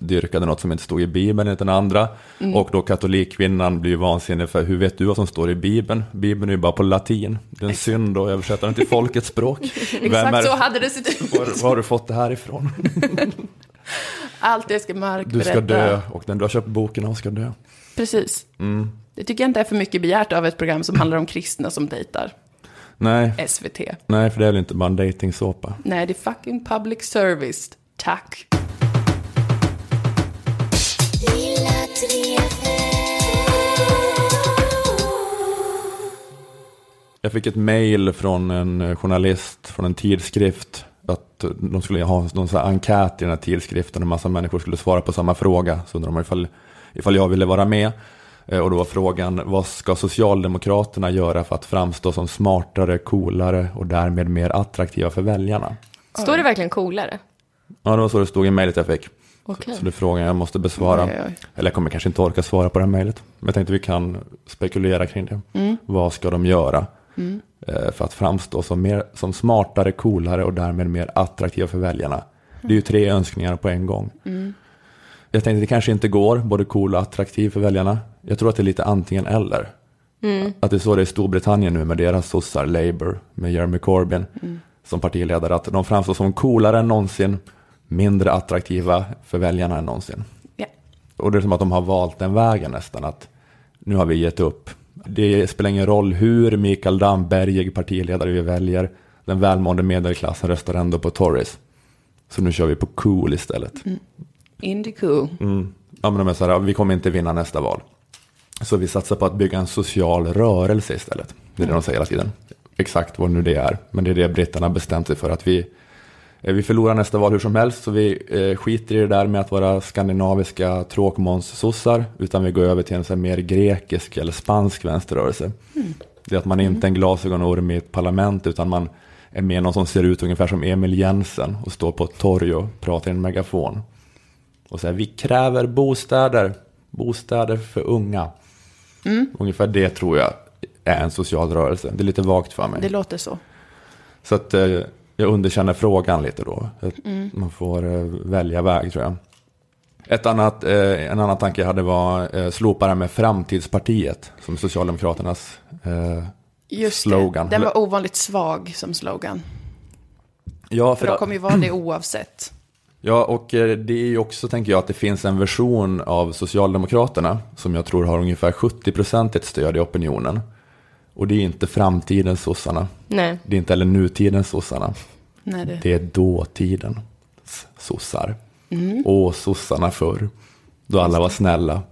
dyrkade något som inte stod i Bibeln enligt den andra. Och då katolikkvinnan blir ju vansinnig för hur vet du vad som står i Bibeln? Bibeln är ju bara på latin. Det är en synd att översätta den till folkets språk. [LAUGHS] Vem är- Exakt så hade det sett ut. var, var har du fått det här ifrån? [LAUGHS] Allt det ska Mark Du ska berätta. dö och den du har köpt boken av ska dö. Precis. Det tycker jag inte är för mycket begärt av ett program som handlar om kristna som dejtar. Nej, SVT. nej, för det är väl inte bara en dejtingsåpa. Nej, det är fucking public service. Tack. Jag fick ett mail från en eh, journalist från en tidskrift att de skulle ha någon sån enkät i den här tidskriften. En massa människor skulle svara på samma fråga. Så undrade de ifall, ifall jag ville vara med. Eh, Och då var frågan, vad ska Socialdemokraterna göra för att framstå som smartare, coolare och därmed mer attraktiva för väljarna? Står det verkligen coolare? Ja, det var så det stod i mejlet jag fick. Okej. Så det är frågan jag måste besvara. Oj, oj. Eller jag kommer kanske inte orka svara på det här mejlet. Men jag tänkte vi kan spekulera kring det. Mm. Vad ska de göra? eh, För att framstå som, mer, som smartare, coolare och därmed mer attraktiva för väljarna. Det är ju tre önskningar på en gång. Mm. Jag tänkte det kanske inte går, både cool och attraktiv för väljarna. Jag tror att det är lite antingen eller. Att det är så det är i Storbritannien nu med deras sossar, Labour, med Jeremy Corbyn som partiledare. Att de framstår som coolare än någonsin, mindre attraktiva för väljarna än någonsin. Ja. Och det är som att de har valt den vägen nästan, att nu har vi gett upp. Det spelar ingen roll hur Mikael Damberg, partiledare vi väljer, den välmående medelklassen röstar ändå på Tories. Så nu kör vi på cool istället. Indico. Mm. Ja, men de är så här, vi kommer inte vinna nästa val. Så vi satsar på att bygga en social rörelse istället. Det är det de säger hela tiden. Exakt vad nu det är. Men det är det britterna bestämt sig för. att vi, vi förlorar nästa val hur som helst. Så vi eh, skiter i det där med att vara skandinaviska tråkmånssossar. Utan vi går över till en så mer grekisk eller spansk vänsterrörelse. Det är att man inte är en glasögonorm i ett parlament. Utan man är med någon som ser ut ungefär som Emil Jensen. Och står på ett torg och pratar i en megafon. Och säger vi kräver bostäder, bostäder för unga. Ungefär det tror jag är en social rörelse. Det är lite vagt för mig. Det låter så. Så att eh, jag underkänner frågan lite då. Att Man får eh, välja väg tror jag. Ett annat, eh, en annan tanke jag hade var eh, slopa det med Framtidspartiet. Som Socialdemokraternas eh, Just slogan. det. Den var ovanligt svag som slogan. ja, För de kommer ju vara det oavsett. [CLEARS THROAT] Ja, och eh, det är ju också, tänker jag, att det finns en version av Socialdemokraterna som jag tror har ungefär 70% ett stöd i opinionen. Och det är inte framtidens sossarna. Nej. Det är inte heller nutidens sossarna. Nej, det... Det är dåtidens sossar. Och sossarna förr. Då alla var snälla.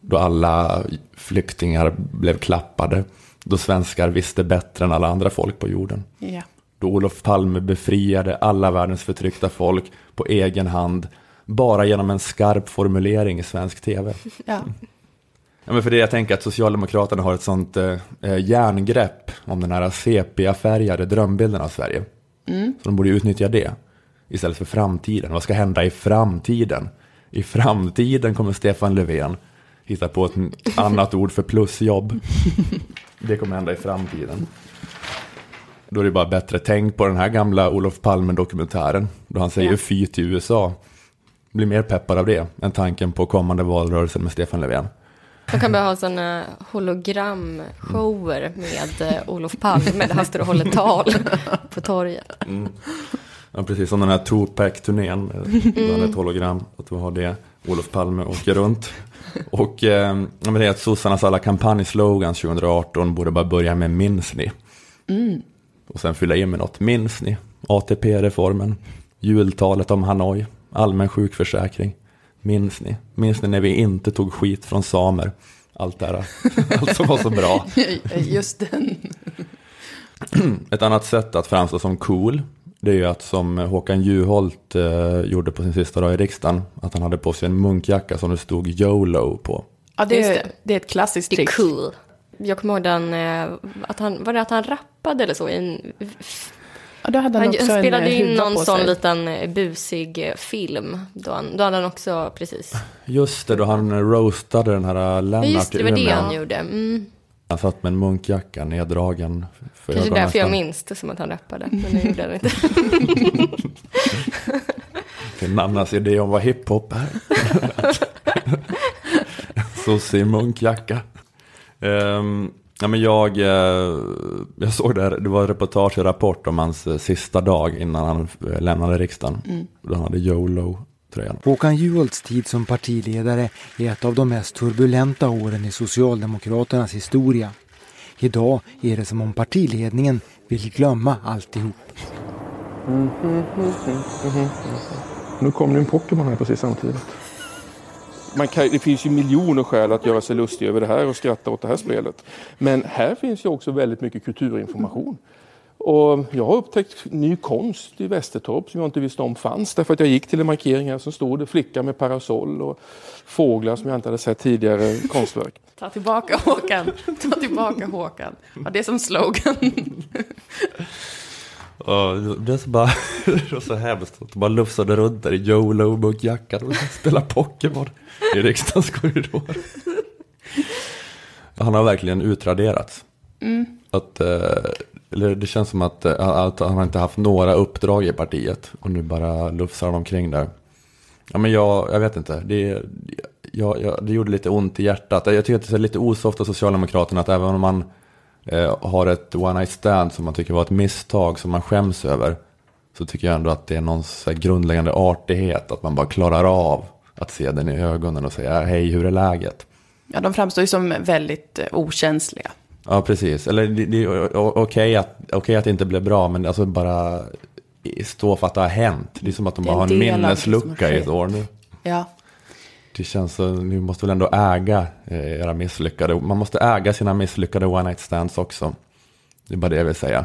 Då alla flyktingar blev klappade. Då svenskar visste bättre än alla andra folk på jorden. Ja. Då Olof Palme befriade alla världens förtryckta folk på egen hand. Bara genom en skarp formulering i svensk tv. Ja. Ja, men för det jag tänker att Socialdemokraterna har ett sånt eh, eh, järngrepp om den här sepia-färgade drömbilden av Sverige. Så de borde utnyttja det istället för framtiden. Vad ska hända i framtiden? I framtiden kommer Stefan Löfven hitta på ett annat ord för plusjobb. Det kommer hända i framtiden. Då är det bara bättre. Tänk på den här gamla Olof Palme-dokumentären. Då han säger Ja. fy till USA. Blir mer peppad av det än tanken på kommande valrörelsen med Stefan Löfven. De kan börja ha sådana hologramshower med eh, Olof Palme där han står och håller tal [LAUGHS] på torget. Ja, precis som den här Tupac-turnén. Då hade ett hologram. Att vi har det. Olof Palme åker runt. Och eh, men det är att sossarnas alla kampanjslogans 2018 borde bara börja med minns ni. Och sen fylla in med något. Minns ni? ATP-reformen. Jultalet om Hanoi. Allmän sjukförsäkring. Minns ni? Minns ni när vi inte tog skit från samer? Allt det här. [LAUGHS] Allt som var så bra. Just den. Ett annat sätt att framstå som cool, det är ju att som Håkan Juholt eh, gjorde på sin sista dag i riksdagen, att han hade på sig en munkjacka som det stod YOLO på. Ja, det är, det. det är ett klassiskt Det är trick. cool. Jag kommer ihåg den, eh, att han, var det att han rappade eller så i en... Ja, då hade han, Han också en spelade eh, in någon på sån liten eh, busig eh, film. Då, han, då hade han också, precis. Just det, då han roastade den här Lennart Just det, det var det han gjorde. Mm. Han satt med en munkjacka neddragen för Kanske därför jag nästan. minns det som att han rappade. Men det gjorde han inte. [LAUGHS] Till Nannas idé om vad hiphop är. [LAUGHS] [LAUGHS] Sosse i munkjacka. Um, ja, men jag, eh, jag såg det här, det var reportage i Rapport om hans eh, sista dag innan han eh, lämnade riksdagen. Mm. Han hade YOLO-tröjan. Håkan Juholts tid som partiledare är ett av de mest turbulenta åren i Socialdemokraternas historia. Idag är det som om partiledningen vill glömma alltihop. Nu kom det en Pokémon här precis samtidigt. Man kan, det finns ju miljoner skäl att göra sig lustig över det här och skratta åt det här spelet. Men här finns ju också väldigt mycket kulturinformation. Och jag har upptäckt ny konst i Västertorp som jag inte visste om fanns. Därför att jag gick till en markering här som stod det flicka med parasoll och fåglar som jag inte hade sett tidigare konstverk. [LAUGHS] Ta tillbaka Håkan. Ta tillbaka Håkan. Ja, det är som slogan. Och det så bara, [LAUGHS] det var så hemskt att bara lufsade runt där i YOLO-munkjackan och [LAUGHS] spelade Pokémon i riksdagens korridor. Han har verkligen utraderats. Mm. Att, eh, eller det känns som att, eh, att han inte haft några uppdrag i partiet och nu bara lufsar han omkring där. Ja men jag, jag vet inte, det, jag, jag, det gjorde lite ont i hjärtat. Jag tycker att det är lite osoft av Socialdemokraterna att även om man eh, har ett one night stand som man tycker var ett misstag som man skäms över. Så tycker jag ändå att det är någon grundläggande artighet att man bara klarar av att se den i ögonen och säga hej hur är läget? Ja, de framstår ju som väldigt eh, okänsliga. Ja, precis. Eller det, det är okej att, okej att det inte blev bra, men alltså bara stå för att det har hänt. Det är som att de bara har en minneslucka i ett år nu. Ja. Det känns så, ni måste väl ändå äga eh, era misslyckade, man måste äga sina misslyckade one night stands också. Det är bara det jag vill säga.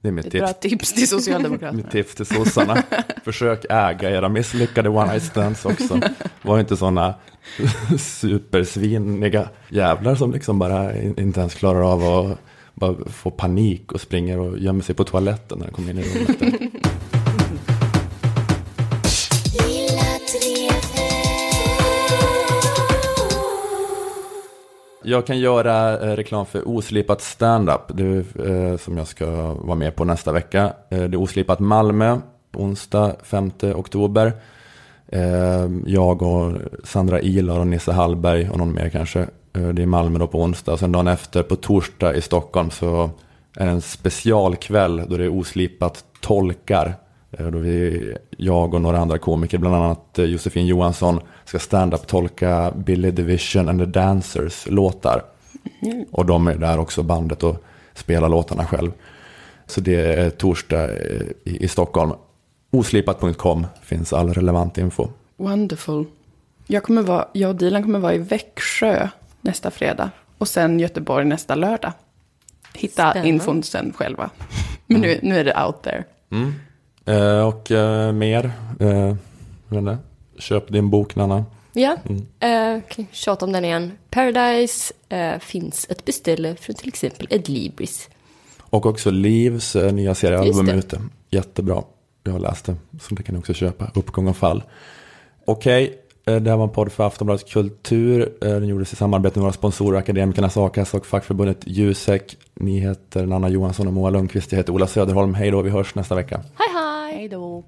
Det är mitt Ett bra tips. tips till Socialdemokraterna. [LAUGHS] Mitt tips till sossarna. Försök äga era misslyckade one night stands också. Var inte sådana [LAUGHS] supersviniga jävlar som liksom bara in- inte ens klarar av att bara få panik och springer och gömmer sig på toaletten när de kommer in i rummet. [LAUGHS] Jag kan göra eh, reklam för Oslipat Standup, det, eh, som jag ska vara med på nästa vecka. Eh, det är Oslipat Malmö, på onsdag 5 oktober. Eh, jag och Sandra Ilar och Nisse Hallberg och någon mer kanske. Eh, det är Malmö då på onsdag. Och sen dagen efter på torsdag i Stockholm så är det en specialkväll då det är Oslipat tolkar. Eh, Då vi, jag och några andra komiker, bland annat eh, Josefin Johansson, ska stand-up tolka Billy Division and the Dancers låtar. Och de är där också bandet och spelar låtarna själv. Så det är torsdag eh, i, i Stockholm. Oslipat.com finns all relevant info. Wonderful. Jag, kommer vara, jag och Dilan kommer vara i Växjö nästa fredag. Och sen Göteborg nästa lördag. Hitta Spännande. infon sen själva. [LAUGHS] Men nu, nu är det out there. Mm. Eh, och eh, mer, eh, inte. köp din bok Nanna. Ja, Mm. eh, kan tjata om den igen. Paradise eh, finns ett beställe från till exempel Edlibris. Och också Livs eh, nya seriealbum det. ute. Jättebra. Jag har läst det, så det kan ni också köpa. Uppgång och fall. Okej, eh, det här var en podd för Aftonbladets Kultur. Den gjordes i samarbete med våra sponsorer Akademikernas A-kassa och fackförbundet Jusek. Ni heter Nanna Johansson och Moa Lundqvist. Jag heter Ola Söderholm. Hej då, vi hörs nästa vecka. Hej hej! Hey doll.